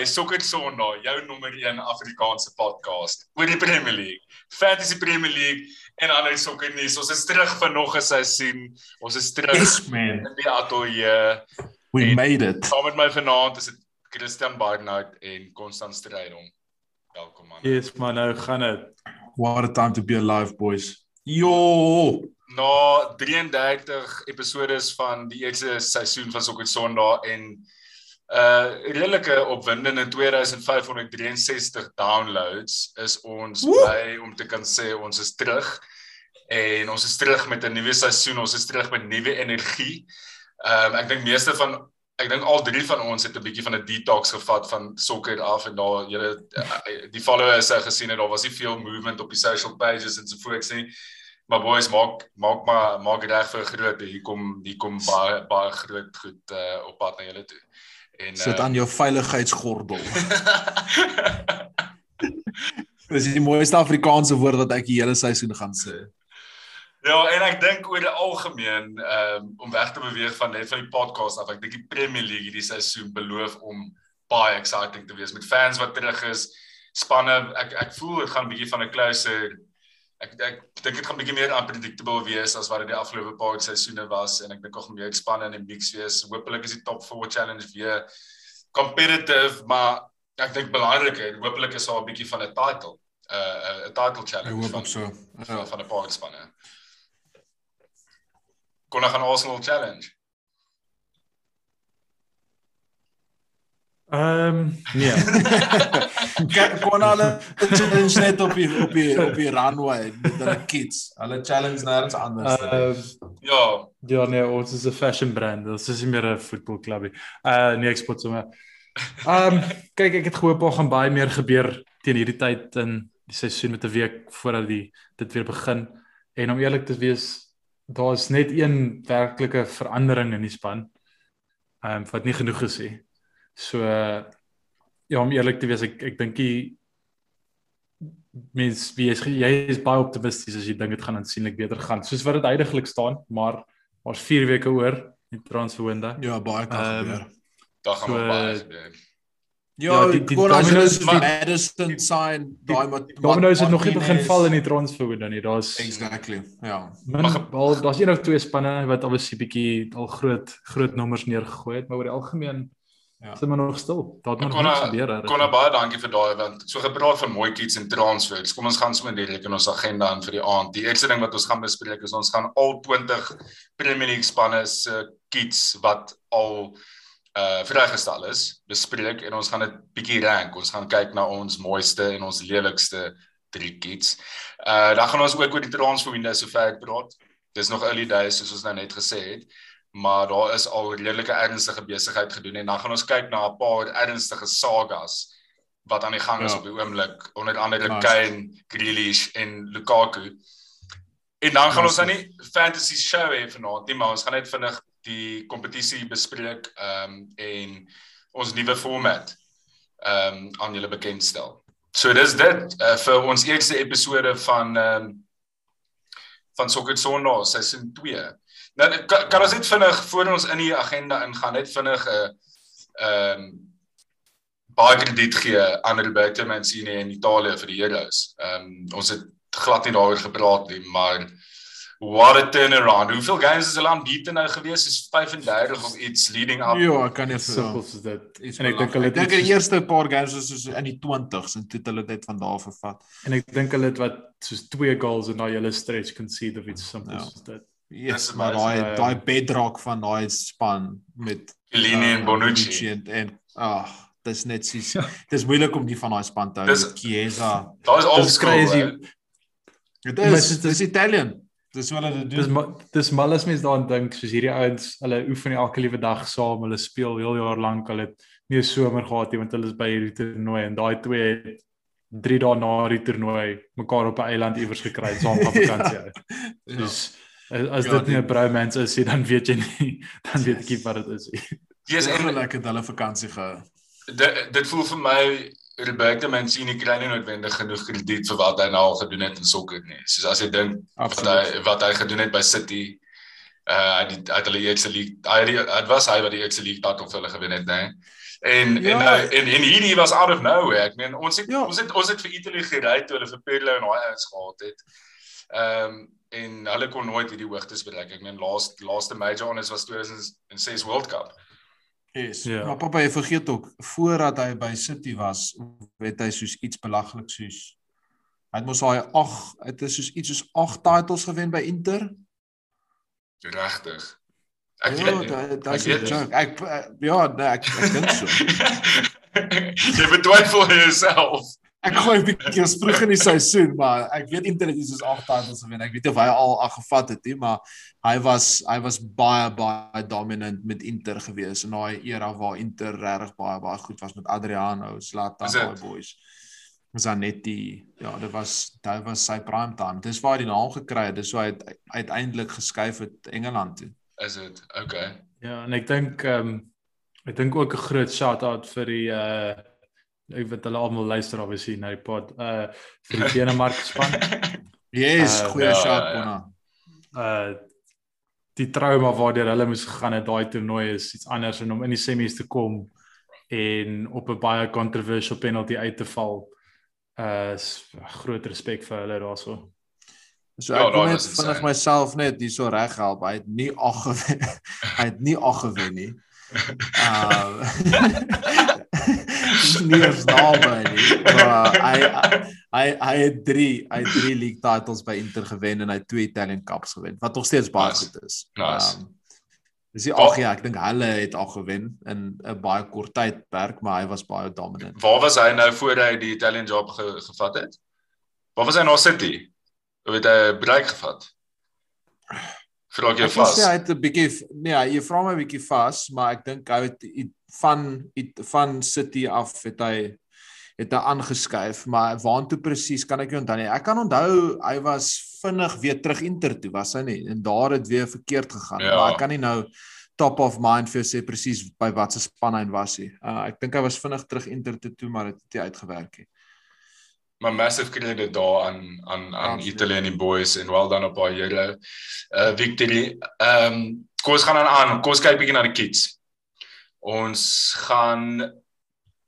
By Sokker Sondag, jou nommer 1 Afrikaanse podcast oor die Premier League, Fantasy Premier League en ander sokker nuus. Ons is terug vir nog 'n seisoen. Ons is terug Yes man, in die ateljee. we En- made it. Saam met my vanaand is dit Christian Barnard en Constant Strydom. Welkom man. Yes, maar nou gaan dit. What a time to be alive boys. Yo, Na 33 episodes van die eerste seisoen van Sokker Sondag en uh redelike opwindende 2563 downloads is ons Woe! bly om te kan sê ons is terug en ons is terug met 'n nuwe seisoen, ons is terug met nuwe energie. Ehm um, ek dink meeste van ek dink al drie van ons het 'n bietjie van 'n detox gevat van sokker af en daar julle uh, die followers het gesien het daar was nie veel movement op die social pages en so voort nie. Maar boys maak maak maar maak reg vir groot hier kom hier kom baie baie groot goed uh, op pad na julle toe. En sit aan jou veiligheidsgordel. Dis die mooiste Afrikaanse woord wat ek die hele seisoen gaan sê. Ja, en ek dink oor die algemeen um, om weg te beweeg van net van die podcast af. Ek dink die Premier League hierdie seisoen beloof om baie exciting te wees met fans wat terug is. Spanne, ek ek voel dit gaan 'n bietjie van 'n closer ek ek dink dit gaan bietjie meer unpredictable wees as wat dit die afgelope paar seisoene was en ek dink nog meer spanne in die mix wees. Hoopelik is die top 4 challenge weer competitive, maar ek dink belangriker, hoopelik is daar 'n bietjie van 'n title, 'n uh, 'n title Ek challenge hoop van so. Ja. van 'n paar spanne. Kon gaan Arsenal challenge. Ehm um, nee. Kyk, kon hulle challenge net op die op die op die runway met hulle kids. Hulle challenge nêrens anders. Ehm Ja, ja nee, ons is 'n fashion brand. Ons is nie meer 'n voetbalklubie. Uh nee, ek spot sommer. Ehm um, kyk, ek het gehoop daar gaan baie meer gebeur teen hierdie tyd in die seisoen met 'n week voordat die dit weer begin. En om eerlik te wees, daar is net een werklike verandering in die span. Ehm um, wat nie genoeg is nie. So uh, ja, om eerlik te wees, ek ek dink die mens wie is jy is baie optimisties as jy dink dit gaan aansienlik beter gaan soos wat dit heidaglik staan, maar ons 4 weke oor die transferwindow. Ja, baie kan Ehm, gebeur. daar gaan So, so, baie gebeur. Ja, ja, die- die die domino's- hulle maar- Madison sign daai met Domino's het nog nie begin val in die transferwindow nie. Daar's Exactly. Ja. min Mag- wel daar's een of twee spanne wat obviously bietjie al groot groot nommers neergegooi het, maar oor die algemeen Ja. is dit maar nog stil. Daar het nog niks gebeur. hè. Konna baie dankie vir daai want so gepraat van mooi kids en transfers. Kom ons gaan sommer direk in ons agenda aan vir die aand. Die eerste ding wat ons gaan bespreek is ons gaan al 20 Premier League spanne se kids wat al uh vrygestel is bespreek en ons gaan dit bietjie rank. Ons gaan kyk na ons mooiste en ons lelikste drie kids. Uh dan gaan ons ook oor die transfer window sover praat. Dis nog early days soos ons nou net gesê het maar daar is al redelike ernstige besigheid gedoen en dan gaan ons kyk na 'n paar ernstige sagas wat aan die gang is Ja. op die oomblik onder andere Nice. Kane, Grealish en Lukaku. En dan gaan ons Nice. dan nie fantasy show hê vanaand nie, maar ons gaan net vinnig die kompetisie bespreek ehm um, en ons nuwe format ehm um, aan julle bekendstel. So dis dit uh, vir ons eerste episode van ehm um, van Sokker Sondag seisoen 2. Nou kan, kan ons net vinnig voor ons in die agenda ingaan net vinnig 'n uh, ehm um, baie krediet gee aan Roberto Mancini in Italië vir die Euros. Ehm um, ons het glad nie daaroor gepraat nie, maar what a turnaround. Hoeveel games is hulle aan beate nou gewees? Is 35 of iets leading up. Ja, ek kan nie simpel soos dit. En ek dink hulle ek dink het die eerste paar games was soos in die 20s en toe het hulle dit van daar af vervat. en ek dink hulle het wat soos twee goals in daai hele stretch concede of iets simpel Ja. soos dit. Yes, Dis maar daai daai bedrock van daai span met Chiellini en uh, Bonucci. en en ag, dis net soos Ja. dis moeilik om die van daai span te hou. Dis- Chiesa. Daar is al Dis crazy. Dit is dis- dis Italian. Dis wat hulle Dis doen. ma- dis mal as mens daaraan dink soos hierdie ouens, hulle oefen elke liewe dag saam, hulle speel heel jaar lank, hulle het nie 'n somer gehad nie want hulle is by hierdie toernooi en daai twee het 3 dae na die toernooi mekaar op 'n eiland iewers gekry saam gaan vakansie. Ja. Dus as, as Ja, dit nie 'n bromance is nie, dan weet jy nie, dan weet ek nie wat dit is nie. Yes, en Ongelukkig het hulle vakansie gehou. dit dit voel vir my Roberto Mancini kry nie noodwendig genoeg krediet vir wat hy nou al gedoen het in sokker nie. Soos as jy dink wat hy wat hy gedoen het by City Uh die uit hulle eerste league. Hy dit was hy wat die eerste league title vir hulle gewen het, né? Nee. En ja. en nou en en hierdie was out of nowhere. Ek meen ons het ja. ons het ons het vir Italy gery toe hulle vir Pirlo en daai ouens gehad het. Ehm um, en hulle kon nooit hierdie hoogtes bereik. Ek meen laaste laaste major ons was 2006 World Cup. Yes. Ja. Maar papa, jy vergeet ook voordat hy by City was, het hy soos iets belaglik soos hy het mos daai 8, dit is soos iets soos 8 titles gewen by Inter. Regtig. Ek ja, weet dit is 'n joke. Ek ja, nee, ek ek dink so. jy betwyfel jouself. Ek glo 'n bietjie as vroeg in die seisoen, maar ek weet intelligensie is 8 titles gewen. Ek weet of hy al al gevat het nie, maar hy was hy was baie baie dominant met Inter gewees in daai era waar Inter regtig baie baie goed was met Adriano, Zlatan, daai boys. Was dan net die ja, dit was dit was sy prime time. Dis waar hy die naam gekry het. Dis hoe hy uiteindelik geskuif het Engeland toe. Is dit? Okay. Ja, en ek dink ehm um, ek dink ook 'n groot shout out vir die uh ek weet hulle almal luister obviously na die pod uh vir die Denemark span. yes, uh, goeie ja, shot Bona. Uh die trauma waardeur hulle moes gegaan het daai toernooi is iets anders en om in die semis te kom en op 'n baie controversial penalty uit te val. Uh groot respek vir hulle daarso. So ja, ek ja, net vinnig myself net hier so reg help. Hy het nie ag gewen. hy het nie ag gewen nie. Uh nie eens naby nie. Maar hy hy hy het 3, hy het 3 league titles by Inter gewen en hy 2 Italian Cups gewen wat nog steeds baie nice. goed is. Nice. Um, Dis die ag ja, ek dink hulle het al gewen in 'n baie kort tydperk, maar hy was baie dominant. Waar was hy nou voor hy die Italian job ge, gevat het? Waar was hy nou City? Hoe het hy breek gevat? Vra jy vas? Ja, hy het 'n bietjie nee, jy vra my bietjie vas, maar ek dink hy het van van City af het hy het hy aangeskuif, maar waartoe presies kan ek nie onthou nie. Ek kan onthou hy was vinnig weer terug Inter toe, was hy nie? En daar het weer verkeerd gegaan. Ja. Maar ek kan nie nou top of mind vir sê presies by watter span hy was hy. Uh, ek dink hy was vinnig terug Inter toe, toe maar dit het nie uitgewerk nie maar massive credit daar aan aan aan Italian boys en well done op baie jare. Uh victory. Ehm um, kom ons gaan aan aan. Kom ons kyk bietjie na die kids. Ons gaan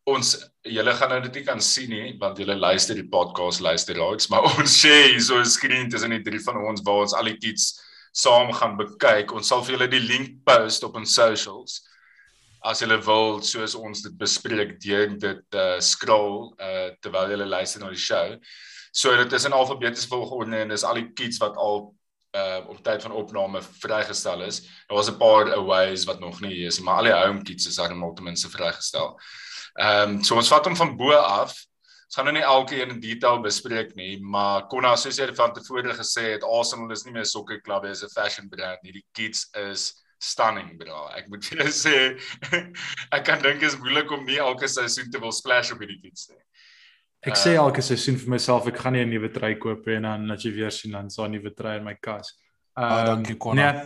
ons julle gaan nou dit nie kan sien nie want julle luister die podcast luister raaks, maar ons share so 'n skerm tussen die drie van ons waar ons al die kids saam gaan bekyk. Ons sal vir julle die link post op ons socials as jy wil soos ons dit bespreek deur dit uh scroll uh terwyl jy luister na die show. So dit is in alfabetiese volgorde en dis al die kids wat al uh op tyd van opname vrygestel is. Daar was 'n paar aways wat nog nie is, maar al die home kids is dan ten minste vrygestel. Ehm um, so ons vat hom van bo af. Ons gaan nou nie elke een in detail bespreek nie, maar Konna soos jy van tevore gesê het, Arsenal is nie meer 'n sokkerklub, dit is 'n fashion brand. Hierdie kids is stunning bra. Ek moet vir jou sê ek kan dink is moeilik om nie elke seisoen te wil splash op hierdie fiets nie. Ek sê elke seisoen vir myself ek gaan nie 'n nuwe trui koop en dan as jy weer sien dan so 'n nuwe trui in my kas. Ehm uh, dankie Konna. Nee,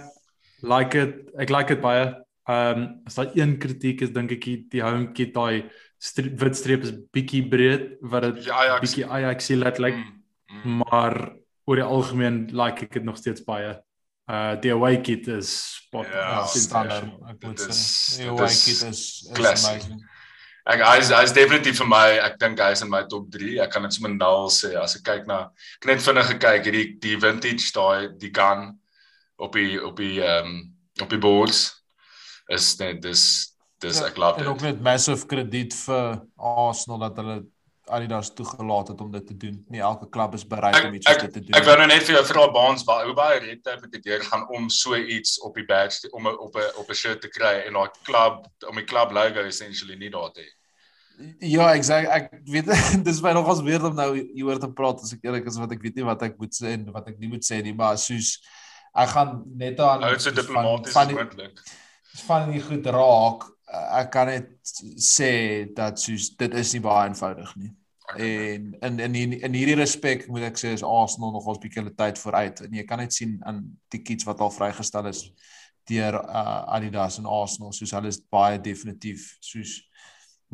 like it. Ek like dit baie. Ehm um, as daai een kritiek is dink ek die home kit daai wit streep is bietjie breed wat dit bietjie Ajax laat lyk. Like, mm, mm. Maar oor die algemeen like ek dit nog steeds baie. Uh die away kit is spot ja, standaard. Ek moet sê die away kit is, is amazing. Ek hy is, hy is definitief vir my, ek dink hy is in my top 3. Ek kan dit sommer nou sê as ek kyk na ek net vinnig gekyk hierdie die vintage daai die gun op die op die ehm um, op die boards is net dis dis ja, ek love dit. En ook net massive krediet vir Arsenal dat hulle Adidas toegelaat het om dit te doen. Nie elke klub is bereid om iets so te doen. Ek wou nou net vir jou vra baans waar hoe baie rente moet dit deur gaan om so iets op die badge om op 'n op 'n shirt te kry en daai klub om die klub logo essentially nie daar te hê. Ja, exact. Ek weet dis baie nogals weer om nou hieroor te praat as ek eerlik is wat ek weet nie wat ek moet sê en wat ek nie moet sê nie, maar soos ek gaan net aan Hou dit diplomaties moontlik. Van die goed raak ek kan net sê dat soos dit is nie baie eenvoudig nie. En in in in, in hierdie respek moet ek sê is Arsenal nog ons bietjie hulle tyd vooruit. En jy kan net sien aan die kits wat al vrygestel is deur uh, Adidas en Arsenal, soos hulle is baie definitief soos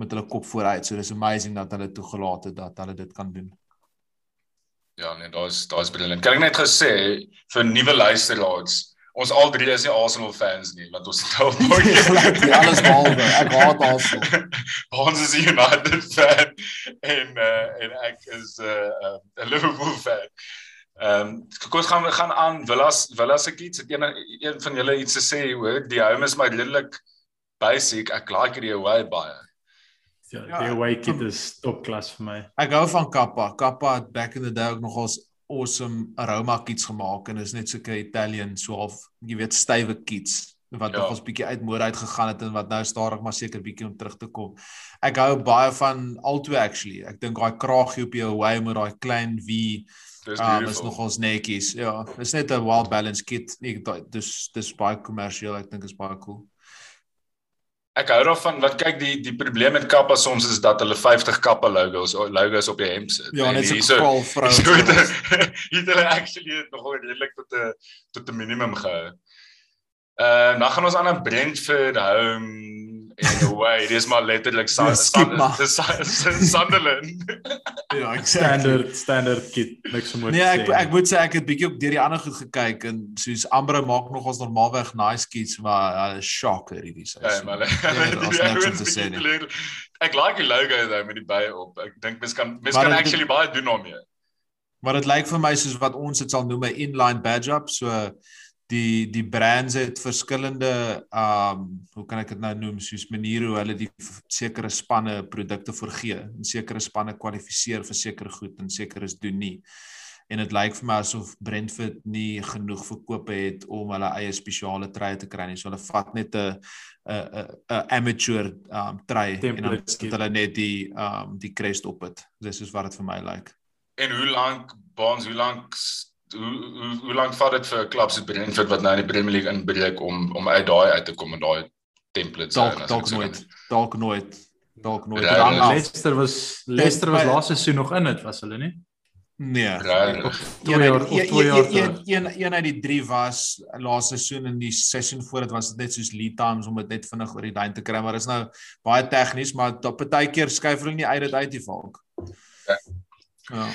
met hulle kop vooruit. So dis amazing dat hulle toegelaat het dat hulle dit kan doen. Ja, nee, daar's daar's brilliant. Kan ek net gesê vir nuwe luisteraars ons al drie is nie Arsenal fans nie, want ons het al Gelyk, ja, alles behalwe. Ek haat Arsenal. ons is 'n United fan en uh en ek is 'n uh, 'n uh, Liverpool fan. Ehm um, kom ons gaan gaan aan Villas Villas ek iets het een een van julle iets te sê hoor die home is my redelik basic ek like die away baie. Ja, Ja, die away kit is topklas vir my. Ek hou van Kappa. Kappa het back in the day ook nogals awesome aroma kits gemaak en is net sulke Italian so half jy weet stywe kits wat Ja. nogals bietjie uit mode uit gegaan het en wat nou stadig maar seker bietjie om terug te kom. Ek hou baie van albei actually. Ek dink daai kraagie op jou away met daai klein V Dis um, is beautiful. nogals netjies. Ja, is net 'n wild balance kit. Ek dis dis baie kommersieel. Ek dink is baie cool. Ek hou daarvan wat kyk die die probleem met Kappa soms is dat hulle 50 Kappa logos logos op die hemp sit. Ja, net so hierso- kraal vrou. hierso het hulle- actually het nogal redelik tot 'n tot 'n minimum gehou. Uh dan gaan ons aan 'n Brentford home en away. Dis maar letterlik Ja, maar. dis Sun- Sunderland. Ja, exactly. Standard standard kit niks om oor te Nee, ek sê. ek moet sê ek het bietjie ook deur die ander goed gekyk en soos Ambro maak nog ons normaalweg nice kits maar hulle is shocker hierdie Ja, seisoen. maar Nee, daar's niks om te sê nie. Ek like die logo daai met die bye op. Ek dink mens kan mens kan actually baie doen daarmee. Maar dit lyk vir my soos wat ons dit sal noem 'n inline badge up, so die die brands het verskillende um hoe kan ek dit nou noem soos maniere hoe hulle die sekere spanne produkte voorgee en sekere spanne kwalifiseer vir sekere goed en sekeres doen nie. En dit lyk vir my asof Brentford nie genoeg verkope het om hulle eie spesiale trui te kry nie. So hulle vat net 'n 'n 'n amateur um trui en dan sit hulle net die um die crest op dit. Dis is wat dit vir my lyk. En hoe lank Baans, hoe lank hoe hoe, hoe lank vat dit vir 'n klub soos Brentford wat nou in die Premier League inbreek om om uit daai uit te kom met daai templates Dalk en ek dalk nooit. Dalk nooit. Dalk nooit. Ja, ja, af. Leicester was Leicester was laaste seisoen nog in dit was hulle nie? Nee. Twee Een jaar of twee jaar een- een een uit die drie was laaste seisoen en die seisoen voor dit was dit net soos lead times om dit net vinnig oor die lyn te kry maar is nou baie tegnies maar op partykeer skuif hulle nie uit dit uit die valk. Ja.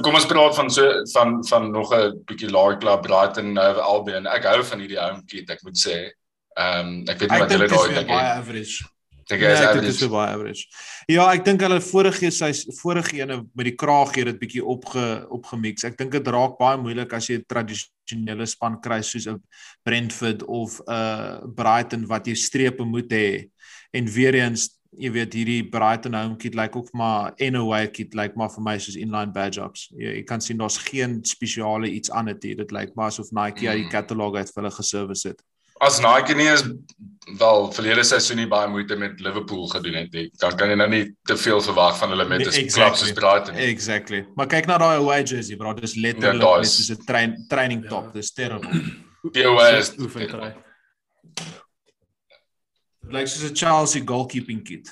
Kom ons praat van so van van nog 'n bietjie laer klub Brighton nou Albion. Ek hou van hierdie home kit, ek moet sê. Ehm um, ek weet nie Ek wat julle daai dink. average. Dink jy is ek dink dit is average? baie average. Ja, ek dink hulle vorige sy vorige ene met die kraag het dit bietjie opge opgemix. Ek dink dit raak baie moeilik as jy 'n tradisionele span kry soos 'n Brentford of 'n uh, Brighton wat jy strepe moet hê. En weer eens, jy weet hierdie Brighton home kit lyk ook maar en away kit lyk maar vir my soos inline badge ups. Jy, jy kan sien daar's geen spesiale iets aan dit hier. Dit lyk maar asof Nike uit die Mm. katalog uit vir hulle geservice het. As Nike nie is wel verlede seisoen nie baie moeite met Liverpool gedoen het nie, dan kan jy nou nie te veel verwag van hulle met 'n Nee, klub exactly. soos Brighton. nie. Exactly. Maar kyk na daai away jersey, bro. Dis letterlik Ja, net is- soos 'n trein training Ja. top. Dis terrible. Die away is oefenkry. Dit lyk soos 'n Chelsea goalkeeping kit.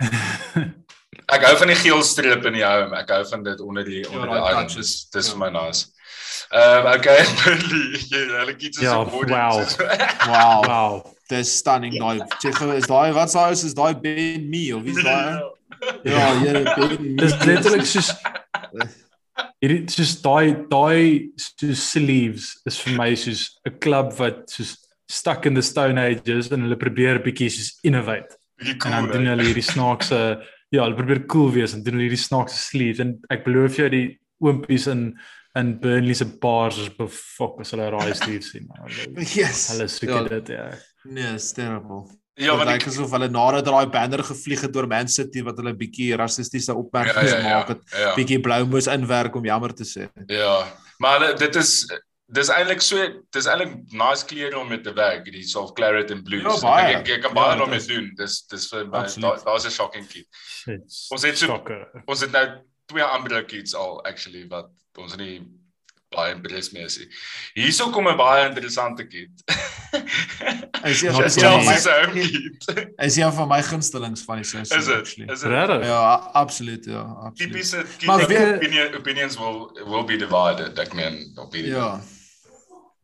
Ek hou van die geel streep in die home. Ek hou van dit onder die onder die daai arm. touches. Dis dis Ja. vir my nice. Ehm um, okay, Burnley. Jy hulle kies is Ja, op body. wow. Wow. Wow. Dis stunning daai. Sê gou is daai wat sou is is daai Ben Me of wie's daai? Ja, jare Ben Me. Dis letterlik soos hierdie soos daai daai soos sleeves is vir my soos 'n klub wat soos stuck in the stone ages en hulle probeer bietjie soos innovate. Bietjie En cool. dan doen hulle hierdie snaakse ja, hulle probeer cool wees en doen hulle hierdie snaakse sleeves en ek beloof jou die oompies in in Burnley se bars is befok as hulle daai sleeves sien. Hulle Yes. hulle soek Ja. dit ja. Nee, it's terrible. Ja, want ek asof hulle nadat daai banner gevlieg het oor Man City wat hulle bietjie rassistiese ja, opmerkings ja, maak het, ja, ja. bietjie blou moes inwerk om jammer te sê. Ja, maar hulle, dit is dis eintlik so dis eintlik nice klere om met te werk, die soft claret and blues. Ja, baie. Ek, ek kan Ja, baie dit daarmee doen. Dis dis vir my daar's 'n shocking kit. Ons het so- Shocker. Ons het nou twee ander kits al actually wat ons nie baie impressed mee is. Hierso kom 'n baie interessante kit. Is Not is me. my is een van my gunstellings van die seisoen Is dit? Is dit? Ja, absoluut, ja, absoluut. Tipiese opinion, opinions will will be divided. Ek meen op hierdie. Ja.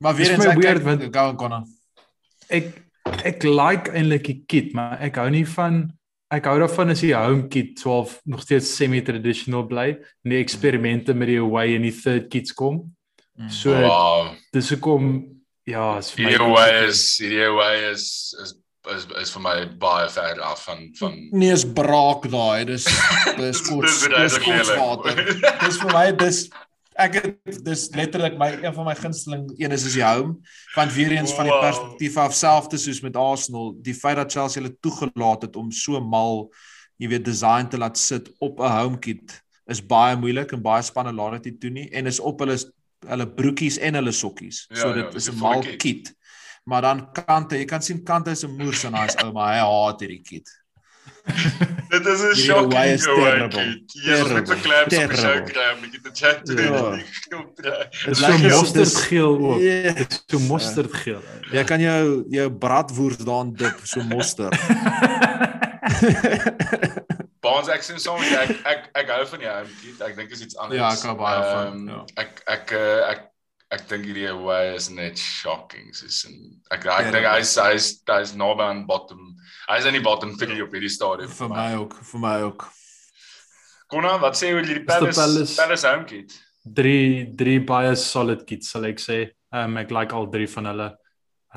Maar weer eens ek weird, kyk- want- go on Connor. Ek ek like eintlik die kit, maar ek hou nie van ek hou daarvan as die home kit 12 nog steeds semi-traditional bly en die eksperimente met die away en die third kits kom. Mm. So Wow. dis hoekom Ja, is vir my Hierdie way is hierdie way is is is is vir my baie ver af van van Nee, is braak daai. Dis dis kots. Dis kotswater. lelik. Dis vir my dis ek het dis letterlik my een van my gunsteling een is is die home. Want weer eens van die Wow. perspektief af selfde soos met Arsenal die feit dat Chelsea hulle toegelaat het om so mal jy weet design te laat sit op 'n home kit is baie moeilik en baie spanne laat dit toe nie. En is op hulle hulle broekies en hulle sokkies. Ja, so ja, dit dis is 'n mal kit. kit. Maar dan kante jy kan sien kante is 'n moers en hy's ou maar hy haat hierdie kit Dit is 'n Hierdie shocking way is terrible. Jy is net Terrible. verklaar op die show Terrible. kry om net te chat te Ja. doen. Dit lyk is so mosterdgeel ook. Ja. Dit is so mosterdgeel. Jy kan jou jou bratwurst daarin dip so moster. Baans ek sien soms ek ek ek hou van jou. Ek dink is iets anders. Ja, ek hou baie van, Ehm, ja. Ek ek eh, ek ek dink hierdie away is net shocking soos en ek ek dink hy's hy's hy's naby aan bottom. Hy's in die bottom 3 op hierdie stadium vir my ook, vir my ook. Konna, wat sê jy oor hierdie Palace Palace- Palace home kit? drie drie baie solid kits sal ek sê. Um ek like al drie van hulle.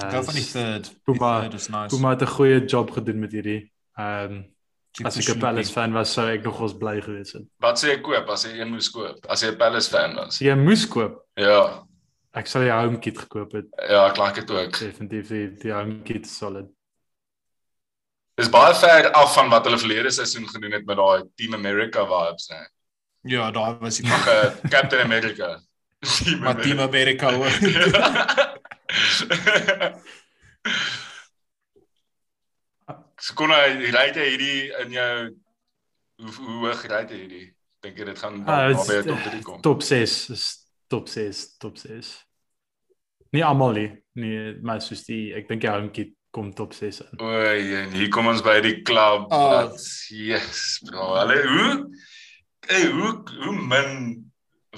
Ek hou van die third. Puma- Die third is nice. Puma het 'n goeie job gedoen met hierdie. Um Cheap as ek 'n. Palace fan was, sou ek nogals bly gewees het. Wat sê jy koop as jy een moes koop? As jy 'n Palace fan was. As jy moes koop, Ja. Ek sal die home kit gekoop het. Ja, ek like dit ook. Definitief die, die home kit is solid. Dis baie ver af van wat hulle verlede seisoen gedoen het met daai Team America vibes, né? Ja, daar was die Ag, eh, Captain America. Team maar Team America ook. Skon hy ry jy hierdie in jou hoe hoe hoog ry jy hierdie? Dink jy dit gaan naby is- top 3 kom? Top 6 is top 6, top 6. Nie almal nie, nee, maar soos die ek dink home kit kom top 6 in. Oei, en hier kom ons by die klub. Ah. Wat yes, bro. Hulle hoe hey, hoe hoe min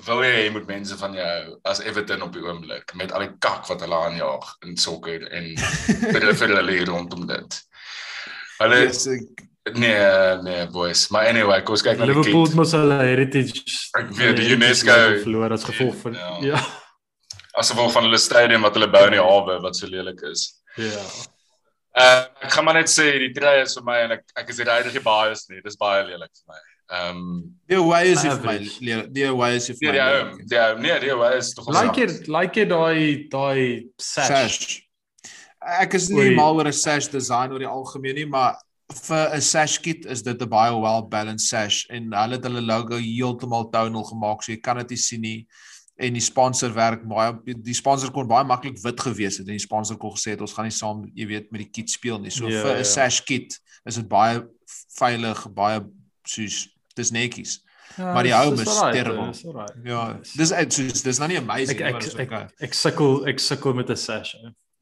wil jy hê moet mense van jou as Everton op die oomblik met al die kak wat hulle aanjaag in sokker en vir hulle vir hulle rondom dit. Hulle Yes, ek- nee, nee boys, maar anyway, kom ons kyk na die Liverpool mos hulle heritage Ek weet, die UNESCO verloor as gevolg van Ja. ja. As gevolg van hulle stadium wat hulle bou in die hawe wat so lelik is. Ja. Uh ek gaan maar net sê die trei is vir my en ek ek is regtig biased nie. Dis baie lelik vir my. Ehm um, Die away is vir my lelik. Die away is vir my. die home, nee, die home is tog Like jy like jy daai daai sash. Sash. Ek is nie mal oor 'n sash design oor die algemeen nie, maar vir 'n sash kit is dit 'n baie well balanced sash en hulle het hulle logo heeltemal tonal gemaak so jy kan dit nie sien nie en die sponsor werk baie die sponsor kon baie maklik wit gewees het en die sponsor kon gesê het ons gaan nie saam jy weet met die kit speel nie. So Ja, vir 'n ja. sash kit is dit baie veilig, baie soos dis netjies. Ja, Maar die dis is alright, terrible. dis alright. Ja, Dis- soos dis nou nie amazing ek nie, ek maar dis ek, okay. ek sukkel ek sukkel met 'n sash.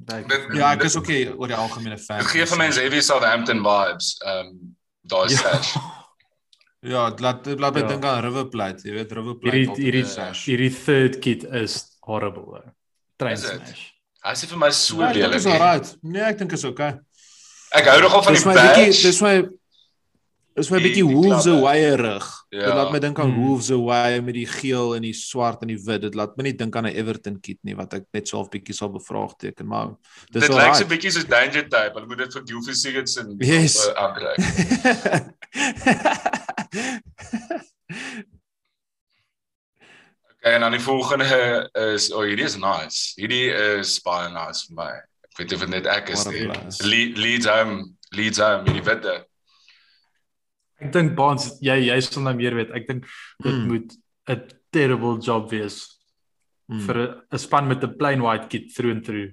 Like, Ja, ek is okay oor die algemene fan. Dit gee vir mense heavy Southampton vibes. Ehm um, daai Ja. sash. Ja, laat dit laat my Ja. dink aan River Plate, jy weet River Plate. hierdie hierdie hierdie third kit is horrible. Train smash. Hy sê vir my so lelik. is alright. Nee, ek dink is okay. Ek hou nogal van Dis die my bietjie badge. dis my dis my bietjie Wolves klappe. away-erig. Ja. Dit laat my dink aan Hmm. Wolves away met die geel en die swart en die wit. Dit laat my nie dink aan 'n Everton kit nie wat ek net self bietjie sal bevraagteken, maar dis Dit lyk so 'n bietjie soos Danger Type. Hulle moet dit vir Gilfie Sigurdsson Yes. uh, aandryf. Okay, en dan die volgende is oh hierdie is nice. Hierdie is baie nice vir my. Ek weet of dit net ek is What a nie. blast. Le- Leeds home, Leeds home, hierdie witte. Ek dink Baans jy jy sal nou meer weet. Ek dink dit Hmm. moet 'n terrible job wees Hmm. vir 'n span met 'n plain white kit through and through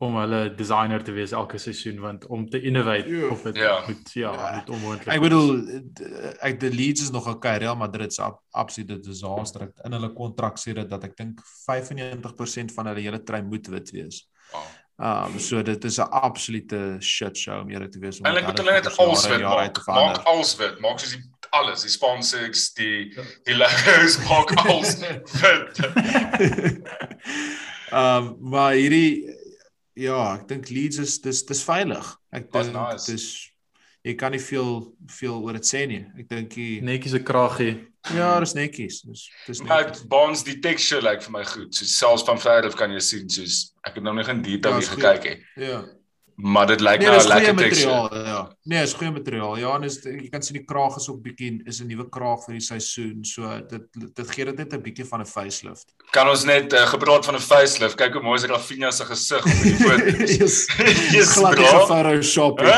om hulle designer te wees elke seisoen want om te innovate Ja. op dit Ja. moet ja, Ja. moet onmoontlik. Ek bedoel ek die Leeds is nog okay. Real Madrid se ab- absolute disaster. Ek- In hulle kontrak sê dit dat ek dink 95% van hulle hele trein moet wit wees. Oh. Um so dit is 'n absolute shit show om eerlik te wees. Eintlik moet hulle hulle net alles wit maak. Maak alles wit. Maak soos die alles, die sponsors, die die logos, maak alles wit. um maar hierdie ja, ek dink Leeds is dis dis veilig. Ek dink nice. dis jy kan nie veel veel oor dit sê nie. Ek dink jy Netjies 'n kraggie. ja, dis netjies. Dis dis Maar netjies. Bonds die texture lyk like vir my goed. So selfs van ver af kan jy sien soos ek het nou nog in detail Ja, gekyk het. Ja. Maar dit lyk Nee, na dis 'n goeie lekker texture. materiaal, ja. Nee, is goeie materiaal. Ja, en is jy kan sien die kraag is ook bietjie is 'n nuwe kraag vir die seisoen. So dit dit gee dit net 'n bietjie van 'n facelift. Kan ons net uh, gepraat van 'n facelift. Kyk hoe mooi is Rafinha se gesig op die foto's. Yes. Yes, Glad nie Photoshop. nie.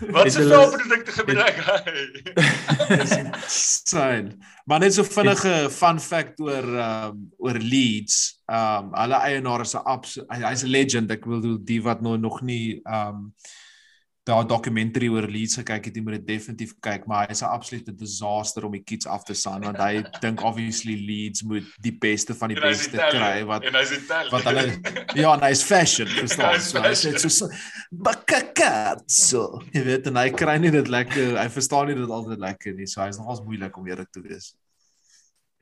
Wat se velprodukte gebruik hy? Dis insane. Maar net so vinnige fun fact oor ehm um, oor Leeds. Ehm um, hulle eienaar is 'n hy's 'n legend. Ek wil doen die wat nou nog nie ehm um, daar dokumentary oor Leeds gekyk het, jy moet dit definitief kyk, maar hy's 'n absolute disaster om die kids af te staan want hy dink obviously Leeds moet die beste van die En beste kry wat en hy's Italian. wat hulle ja, en hy's fashion, verstaan? So hy sê so bakakatso. Jy weet en hy kry nie dit lekker, hy verstaan nie dit altyd lekker nie. So hy's nogals moeilik om eerlik te wees.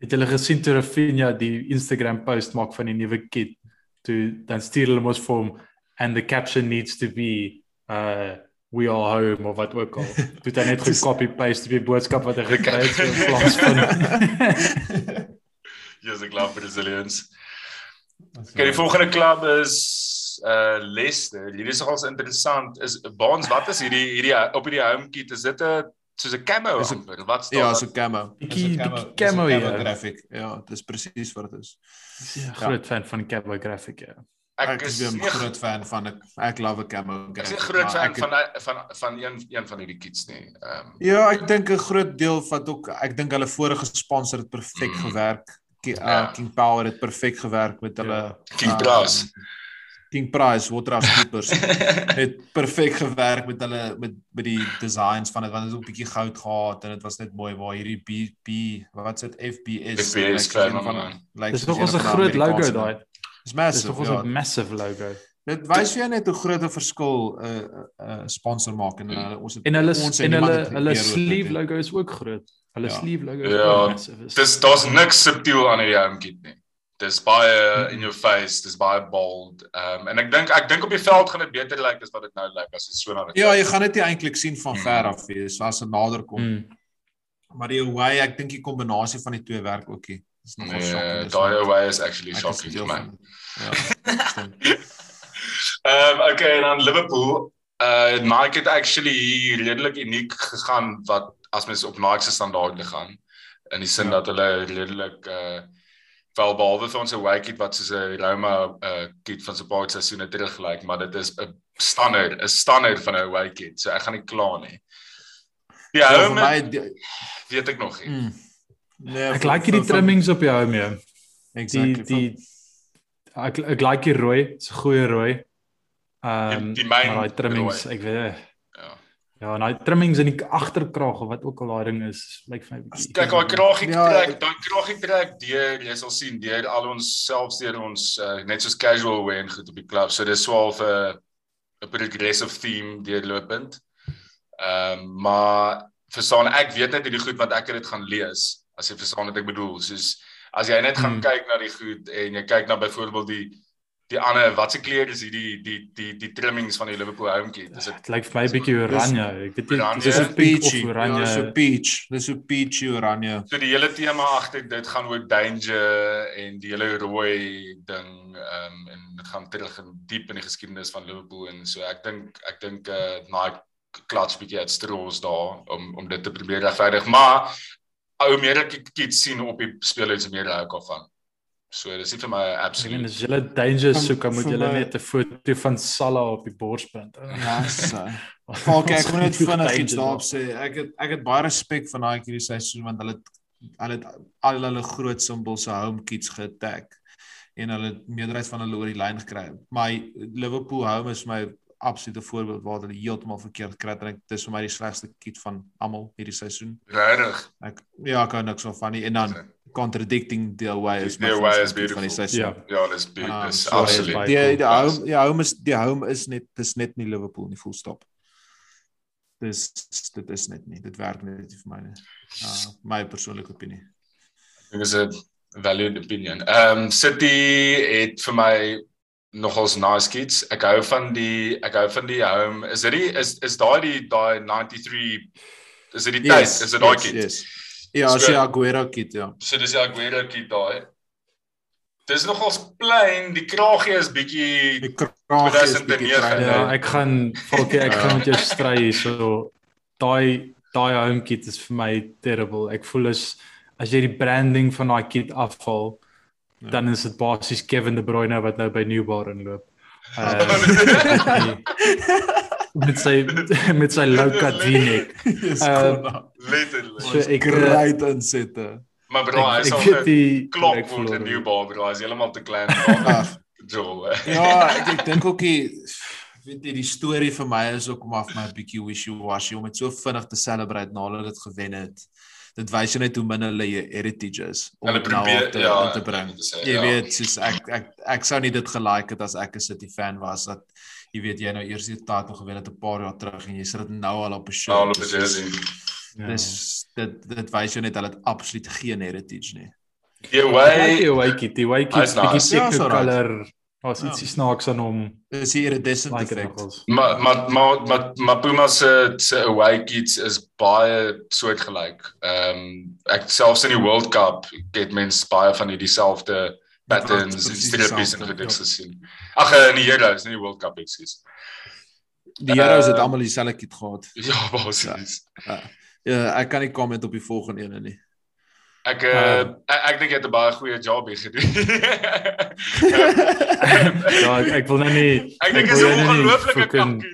Het julle gesien toe Rafinha die Instagram post maak van die nuwe kit? Toe dan stuur hulle mos vir hom and the caption needs to be uh we are home of wat ook al. Toe het hy net gecopy paste die boodskap wat hy gekry het so in plaas van Yes, ek glo Brazilians. Okay, die volgende klub is uh Leicester. Hierdie is nogals interessant. Is Baans, wat is hierdie hierdie op hierdie home kit? Is dit 'n soos 'n camo Is 'n- amper? Wat staan Ja, so camo. 'n dis 'n camo, ja. graphic. Ja, dis presies wat dit is. Ja, groot fan van Cabo Graphic ja. Ek Ek is 'n groot fan van ek ek love 'n camo. ek is graphic, groot fan ek- van van van een een van hierdie kits nie. Ehm Ja, ek dink 'n groot deel wat ook ek dink hulle vorige sponsor het perfek Mm. gewerk. Ki- uh, Ja. King Power het perfek gewerk met hulle Ja. King uh, Price. King Price Waterhouse Keepers het perfek gewerk met hulle met met die designs van dit want dit het ook 'n bietjie goud gehad en dit was net mooi waar hierdie BB wat sit FBS FBS van man. lyk Dis nog 'n die groot logo daai. Dis Dis massive. ons Ja. 'n massive logo. Dit wys vir jou net hoe groot 'n verskil 'n uh, 'n uh, sponsor maak en uh, ons het En hulle ons en hulle hulle sleeve logo is ook groot. Hulle Ja. sleeve logo is Ja, massive. Is- Dis daar's niks subtiel aan hierdie home kit nie. Dis baie Mhm. in your face, dis baie bold. Ehm um, en ek dink ek dink op die veld gaan dit beter lyk as wat dit nou lyk as dit so na dit. Ja, jy gaan dit nie eintlik sien van Mm. ver af nie, so as dit nader kom. Mm. Maar die away, ek dink die kombinasie van die twee werk ookie. Dis nogal Nee, daai away is actually shocking vir my. Ja. Ehm um, okay, en dan Liverpool. Uh Nike het actually redelik uniek gegaan wat as mens op Nike se standaarde gaan in die sin Ja. dat hulle redelik uh wel behalwe vir ons 'n away kit wat soos 'n Roma uh kit van so 'n paar seisoene terug lyk, maar dit is 'n standaard, 'n standaard van 'n away kit. So ek gaan nie kla nie. Ja, Ja, my die- weet ek nog nie. mm. Nee, Ek like hierdie trimmings op jou home. ja. Die Exactly. die ek ek like die rooi, dit's 'n goeie rooi. Ehm myn maar daai trimmings, rooi. ek weet Ja. ja, en daai trimmings in die agterkraag of wat ook al daai ding is, lyk vir my bietjie. Kyk, daai kragie Ja, trek, daai kragie trek deur, jy sal sien deur al ons selfs deur ons uh, net soos casual wear en goed op die klub. So dis swaar vir 'n progressive theme deurlopend. Ehm um, maar verstaan ek weet net hierdie goed wat ek het dit gaan lees. As jy verstaan wat ek bedoel, soos as jy net gaan Hmm. kyk na die goed en jy kyk na byvoorbeeld die die ander watse kleure is hierdie die die die trimmings van die Liverpool kit. Dis dit lyk vir my bietjie oranje. Ek weet nie, Oranje. dis 'n peachy. of Ja, oranje. so peach. Dis so peachy oranje. So die hele tema agter dit gaan oor danger en die hele rooi ding ehm um, en dit gaan terug in diep in die geskiedenis van Liverpool en so ek dink ek dink uh Nike klats bietjie uit straws daar om om dit te probeer regverdig maar ou meer ek iets sien op die speelhuis meer hou ek af van. So dis nie vir my Ek meen absoluut. as jy danger Vir- soek, dan moet jy net 'n foto van Salah op die borspunt. Ja, so. Falk, ek wil net vinnig iets danger daarop sê. Ek het ek het baie respek vir Nike hierdie seisoen want hulle hulle het al hulle groot simbols se home kits geattack en hulle meerderheid van hulle oor die lyn gekry. My Liverpool home is my absolute voorbeeld waar hulle heeltemal verkeerd het en ek dis vir my die slegste kit van almal hierdie seisoen. Regtig. Ek ja, ek hou niks van nie en dan contradicting the away is my The away is kit van die beautiful. seisoen. Ja. Ja, dis be- Ah, dis so absoluut. Die die home ja, home is die home is net dis net nie Liverpool nie, full stop. Dis dit is net nie. Dit werk net nie vir my nie. Uh my persoonlike opinie. Dit is 'n valued opinion. Ehm um, City het vir my nogals nice kits. Ek hou van die ek hou van die home. Is dit die is is daai die daai 93 is dit die tyd? Is dit daai yes, kit? Yes. Ja, as So- jy Aguero kit ja. So dis die Aguero kit daai. Dis nogals plain, die kraagie is bietjie Die kraag is 2009, bietjie Ja, ek gaan Falkie, ek gaan met jou stry hierso. Daai daai home kit is vir my terrible. Ek voel as as jy die branding van daai kit afval, Ja. dan is dit basies Kevin De Bruyne wat nou by Newbar inloop. Uh, met sy met sy V-neck. Yes, Uh, letterlik. So ek uh, great insette. Maar bro, hy is al die klop ek word verloor. 'n nuwe bal, bro. Hy is heeltemal te klein. Ja, ek, ek dink ook die weet jy die storie vir my is ook om af my bietjie wishy-washy om dit so vinnig te celebrate nadat dit gewen het. Dit wys jy net hoe min hulle jou heritage is om Hulle nou probeer- te, ja, te bring. sê, Jy ja. weet, soos ek ek ek sou nie dit gelike het as ek 'n City fan was dat jy weet jy nou eers die titel gewen het 'n paar jaar terug en jy sit dit nou al op 'n show. Al op die Dis- jersey. Ja. Dis dit dit wys jou net hulle het absoluut geen heritage nie. Die Hy way die white kit, die white Hy's kit bietjie nice. Ja, seker so Was Ja. ietsie snaaks aan hom. Dis die iridescent Like effek. nogals. maar maar maar maar maar Puma se se away kits is baie soortgelyk. Ehm um, ek selfs in die World Cup het mense baie van hierdie selfde patterns en streepies en goeders ja. gesien. Ag eh, in die Euros, nie die World Cup ekskuus. Die Heroes het Uh, almal dieselfde kit gehad. Ja, basies. Ja, ek kan nie comment op die volgende ene nie. Ek uh, Uh, ek, ek dink jy het 'n baie goeie job hier gedoen. Ja, ek, ek wil nou nie Ek dink wil is 'n ongelooflike kakkie.